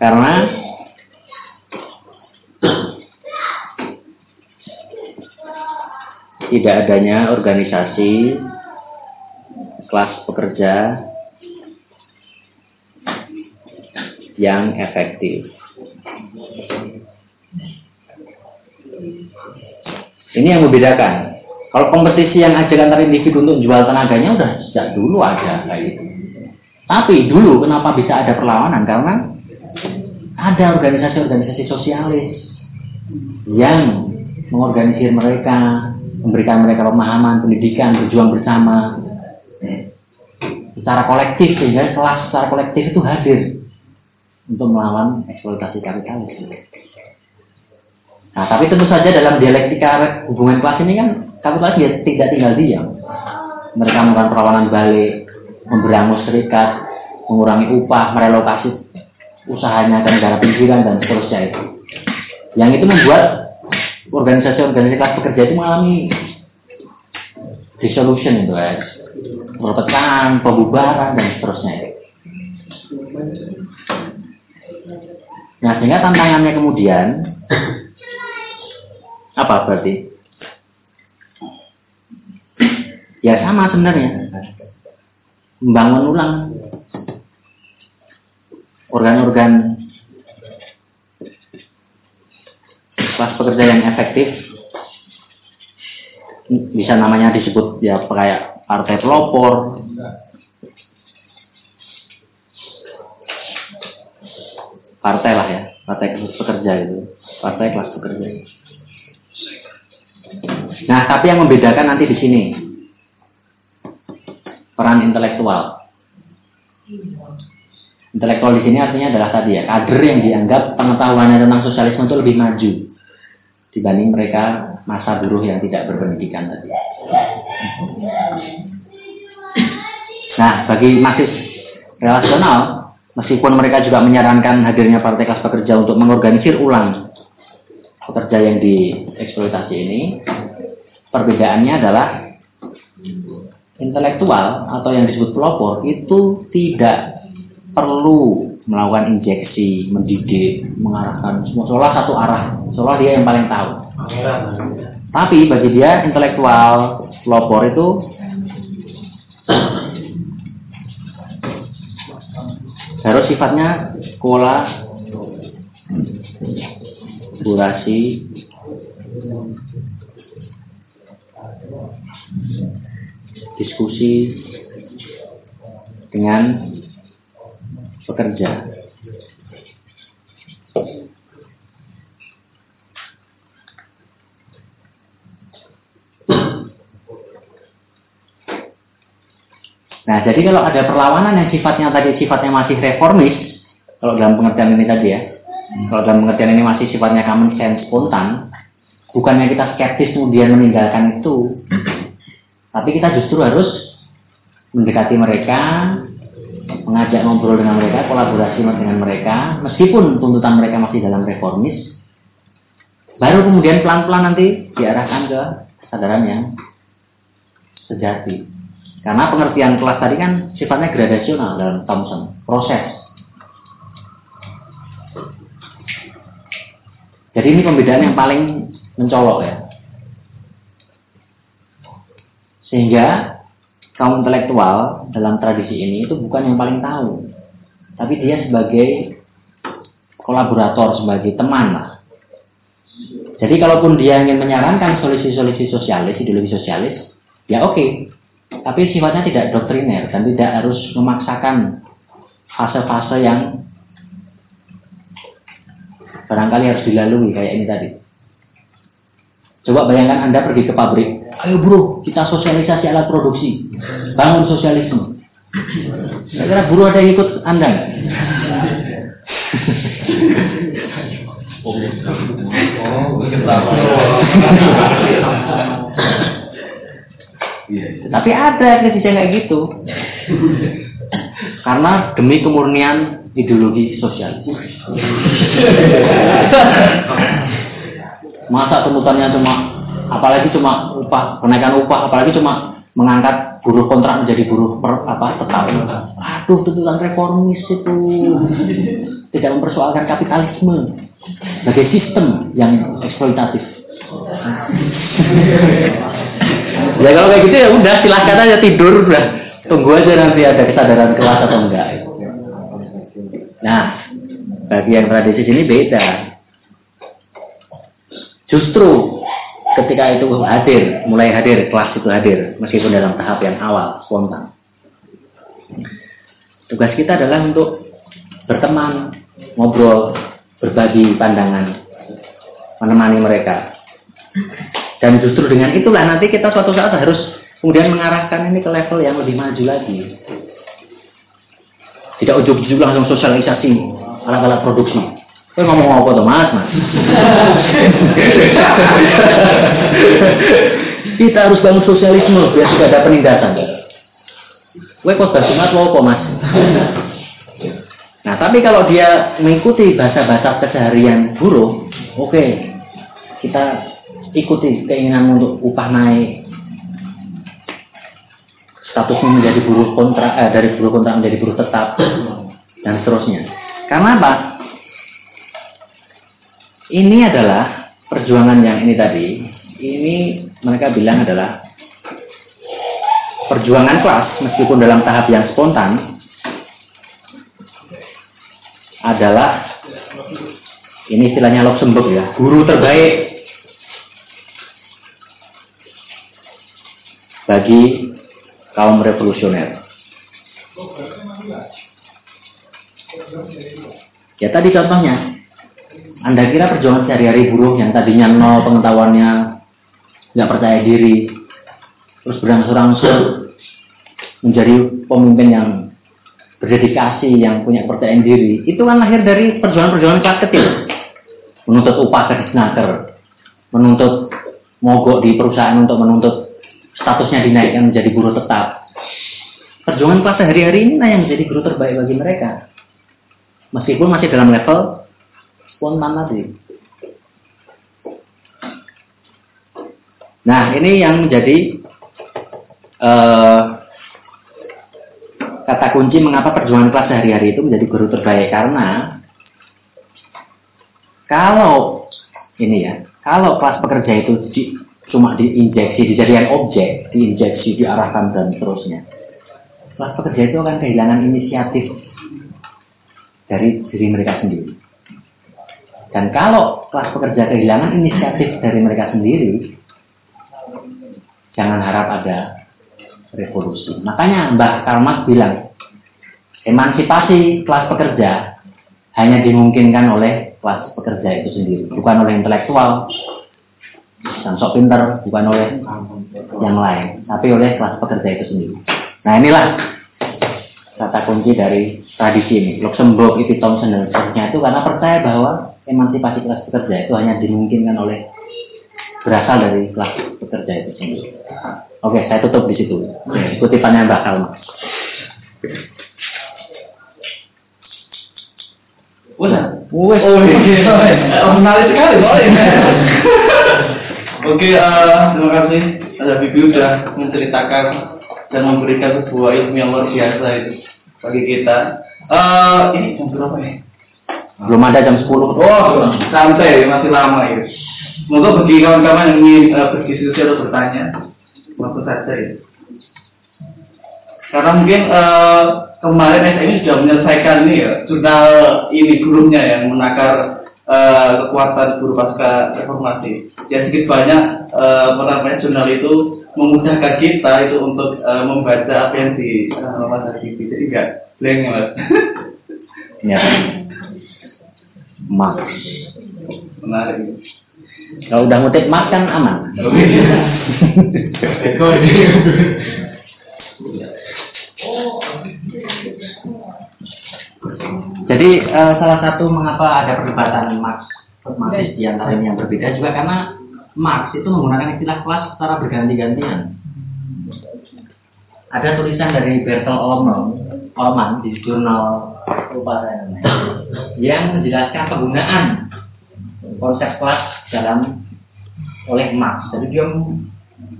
Karena tidak adanya organisasi kelas pekerja yang efektif. Ini yang membedakan. Kalau kompetisi yang ajak antara individu untuk jual tenaganya udah sejak dulu ada kayak gitu. Tapi dulu kenapa bisa ada perlawanan? Karena ada organisasi-organisasi sosialis yang mengorganisir mereka, memberikan mereka pemahaman, pendidikan, berjuang bersama secara kolektif sehingga kelas secara kolektif itu hadir untuk melawan eksploitasi kapitalis. Nah, tapi tentu saja dalam dialektika hubungan kelas ini kan kapitalis dia tidak tinggal diam. Mereka melakukan perlawanan balik, memberangus serikat, mengurangi upah, merelokasi usahanya ke negara pinggiran dan seterusnya itu. Yang itu membuat organisasi-organisasi kelas pekerja itu mengalami dissolution itu ya, perpecahan, pembubaran dan seterusnya itu. Nah, sehingga tantangannya kemudian apa berarti? Ya sama sebenarnya. Membangun ulang organ-organ kelas pekerja yang efektif. Bisa namanya disebut ya kayak partai pelopor. Partai lah ya partai kelas pekerja itu. Partai kelas pekerja. Nah tapi yang membedakan nanti di sini peran intelektual intelektual di sini artinya adalah tadi ya kader yang dianggap pengetahuannya tentang sosialisme itu lebih maju dibanding mereka masa buruh yang tidak berpendidikan tadi. Nah, bagi masih relasional, Meskipun mereka juga menyarankan hadirnya partai kelas pekerja untuk mengorganisir ulang pekerja yang dieksploitasi ini, perbedaannya adalah intelektual atau yang disebut pelopor itu tidak perlu melakukan injeksi, mendidik, mengarahkan semua seolah satu arah, seolah dia yang paling tahu. Tapi bagi dia intelektual pelopor itu harus sifatnya sekolah durasi diskusi dengan pekerja. Nah, jadi kalau ada perlawanan yang sifatnya tadi sifatnya masih reformis, kalau dalam pengertian ini tadi ya, kalau dalam pengertian ini masih sifatnya common sense spontan, bukannya kita skeptis kemudian meninggalkan itu, tapi kita justru harus mendekati mereka, mengajak ngobrol dengan mereka, kolaborasi dengan mereka, meskipun tuntutan mereka masih dalam reformis, baru kemudian pelan-pelan nanti diarahkan ke kesadaran yang sejati. Karena pengertian kelas tadi kan sifatnya gradasional dalam Thompson, proses. Jadi ini pembedaan yang paling mencolok ya. Sehingga kaum intelektual dalam tradisi ini itu bukan yang paling tahu. Tapi dia sebagai kolaborator, sebagai teman lah. Jadi kalaupun dia ingin menyarankan solusi-solusi sosialis, ideologi sosialis, ya oke. Okay tapi sifatnya tidak doktriner dan tidak harus memaksakan fase-fase yang barangkali harus dilalui kayak ini tadi. Coba bayangkan Anda pergi ke pabrik, ayo bro, kita sosialisasi alat produksi, bangun sosialisme. Saya kira buruh ada yang ikut Anda. Tapi ada yang kayak gitu. Karena demi kemurnian ideologi sosial. Masa tuntutannya cuma apalagi cuma upah kenaikan upah apalagi cuma mengangkat buruh kontrak menjadi buruh per, apa tetap aduh tuntutan reformis itu. Tidak mempersoalkan kapitalisme. Sebagai sistem yang eksploitatif. Ya kalau kayak gitu ya udah silahkan aja tidur. Udah tunggu aja nanti ada kesadaran kelas atau enggak. Nah bagi yang tradisi sini beda. Justru ketika itu hadir mulai hadir kelas itu hadir meskipun dalam tahap yang awal spontan tugas kita adalah untuk berteman ngobrol berbagi pandangan menemani mereka dan justru dengan itulah nanti kita suatu saat harus kemudian mengarahkan ini ke level yang lebih maju lagi. Tidak ujuk-ujuk langsung sosialisasi alat-alat produksi. Kau ngomong apa tuh mas, mas? kita harus bangun sosialisme biar tidak ada penindasan. Kue kok bersumat lo apa mas? Nah tapi kalau dia mengikuti bahasa-bahasa keseharian buruh, oke, okay, kita ikuti keinginan untuk upah naik statusnya menjadi buruh kontrak eh, dari buruh kontrak menjadi buruh tetap dan seterusnya karena apa ini adalah perjuangan yang ini tadi. Ini mereka bilang adalah perjuangan kelas meskipun dalam tahap yang spontan adalah ini istilahnya Luxembourg ya, guru terbaik bagi kaum revolusioner. Ya tadi contohnya, Anda kira perjuangan sehari-hari buruh yang tadinya nol pengetahuannya, nggak percaya diri, terus berangsur-angsur menjadi pemimpin yang berdedikasi, yang punya kepercayaan diri, itu kan lahir dari perjuangan-perjuangan kelas kecil, menuntut upah ke disnaker, menuntut mogok di perusahaan untuk menuntut statusnya dinaikkan menjadi buruh tetap. Perjuangan kelas sehari-hari ini yang menjadi guru terbaik bagi mereka. Meskipun masih dalam level spontan tadi. Nah, ini yang menjadi uh, kata kunci mengapa perjuangan kelas sehari-hari itu menjadi guru terbaik karena kalau ini ya, kalau kelas pekerja itu di, cuma diinjeksi, dijadikan objek, diinjeksi, diarahkan dan seterusnya. Kelas pekerja itu akan kehilangan inisiatif dari diri mereka sendiri. Dan kalau kelas pekerja kehilangan inisiatif dari mereka sendiri, jangan harap ada revolusi. Makanya Mbak Karl Marx bilang, emansipasi kelas pekerja hanya dimungkinkan oleh kelas pekerja itu sendiri, bukan oleh intelektual, yang sok pinter, bukan oleh yang lain, tapi oleh kelas pekerja itu sendiri. Nah inilah kata kunci dari tradisi ini. Luxembourg, itu Thompson dan seterusnya itu karena percaya bahwa emansipasi kelas pekerja itu hanya dimungkinkan oleh berasal dari kelas pekerja itu sendiri. Oke, saya tutup di situ. Kutipannya bakal mas. Udah. Wes. Oh, iya. Oh, menarik sekali soalnya. Oke, eh, terima kasih ada Bibi sudah menceritakan dan memberikan sebuah ilmu yang luar biasa itu bagi kita. Eh, ini jam berapa ya? Belum ada jam 10. Oh, santai, masih lama ya. Semoga bagi kawan-kawan yang ingin uh, berdiskusi atau bertanya, waktu saja ya. Karena mungkin uh, kemarin SMI sudah menyelesaikan ini ya, jurnal ini gurunya yang menakar uh, kekuatan guru pasca reformasi. Ya sedikit banyak uh, jurnal itu memudahkan kita itu untuk uh, membaca apa yang di uh, Mas Habibie. Jadi enggak blank ya Mas. Ya. Menarik. Kalau udah ngutip mas kan aman. Jadi eh, salah satu mengapa ada perdebatan Marx Marxis di antara yang berbeda juga karena Marx itu menggunakan istilah kelas secara berganti-gantian. Ada tulisan dari Bertel Olman, Olman di jurnal lupa saya namanya, yang menjelaskan penggunaan konsep kelas dalam oleh Marx. Jadi dia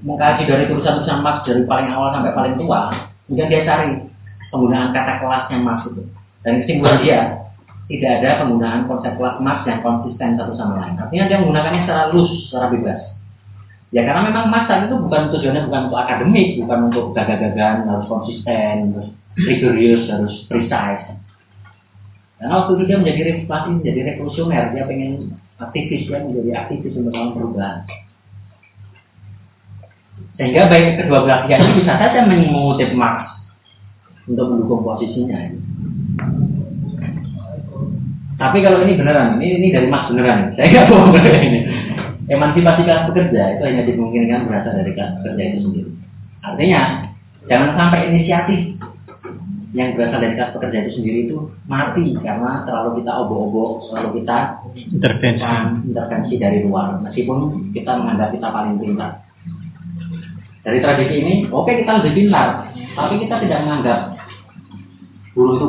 mengkaji dari tulisan-tulisan Marx dari paling awal sampai paling tua, kemudian dia cari penggunaan kata kelasnya Marx itu. Dan kesimpulan dia, tidak ada penggunaan konsep kelas Marx yang konsisten satu sama lain. Artinya dia menggunakannya secara loose, secara bebas. Ya karena memang Marx itu bukan tujuannya bukan untuk akademik, bukan untuk gagah-gagahan, harus konsisten, harus rigorous, harus precise. Karena waktu itu dia menjadi reformasi, menjadi revolusioner, dia pengen aktivis ya, menjadi aktivis untuk melawan perubahan. Sehingga baik kedua belah pihak ini bisa saja mengutip Marx untuk mendukung posisinya. Tapi kalau ini beneran, ini, ini dari Mas beneran, saya nggak bohong ini. Emansipasi kelas pekerja itu hanya dimungkinkan berasal dari kelas pekerja itu sendiri. Artinya, jangan sampai inisiatif yang berasal dari kelas pekerja itu sendiri itu mati karena terlalu kita obok-obok, selalu kita intervensi intervensi dari luar, meskipun kita menganggap kita paling pintar. Dari tradisi ini, oke okay, kita lebih pintar, tapi kita tidak menganggap guru itu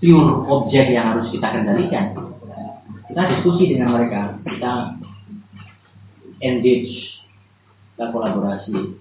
pure objek yang harus kita kendalikan. Kita diskusi dengan mereka, kita engage, kita kolaborasi.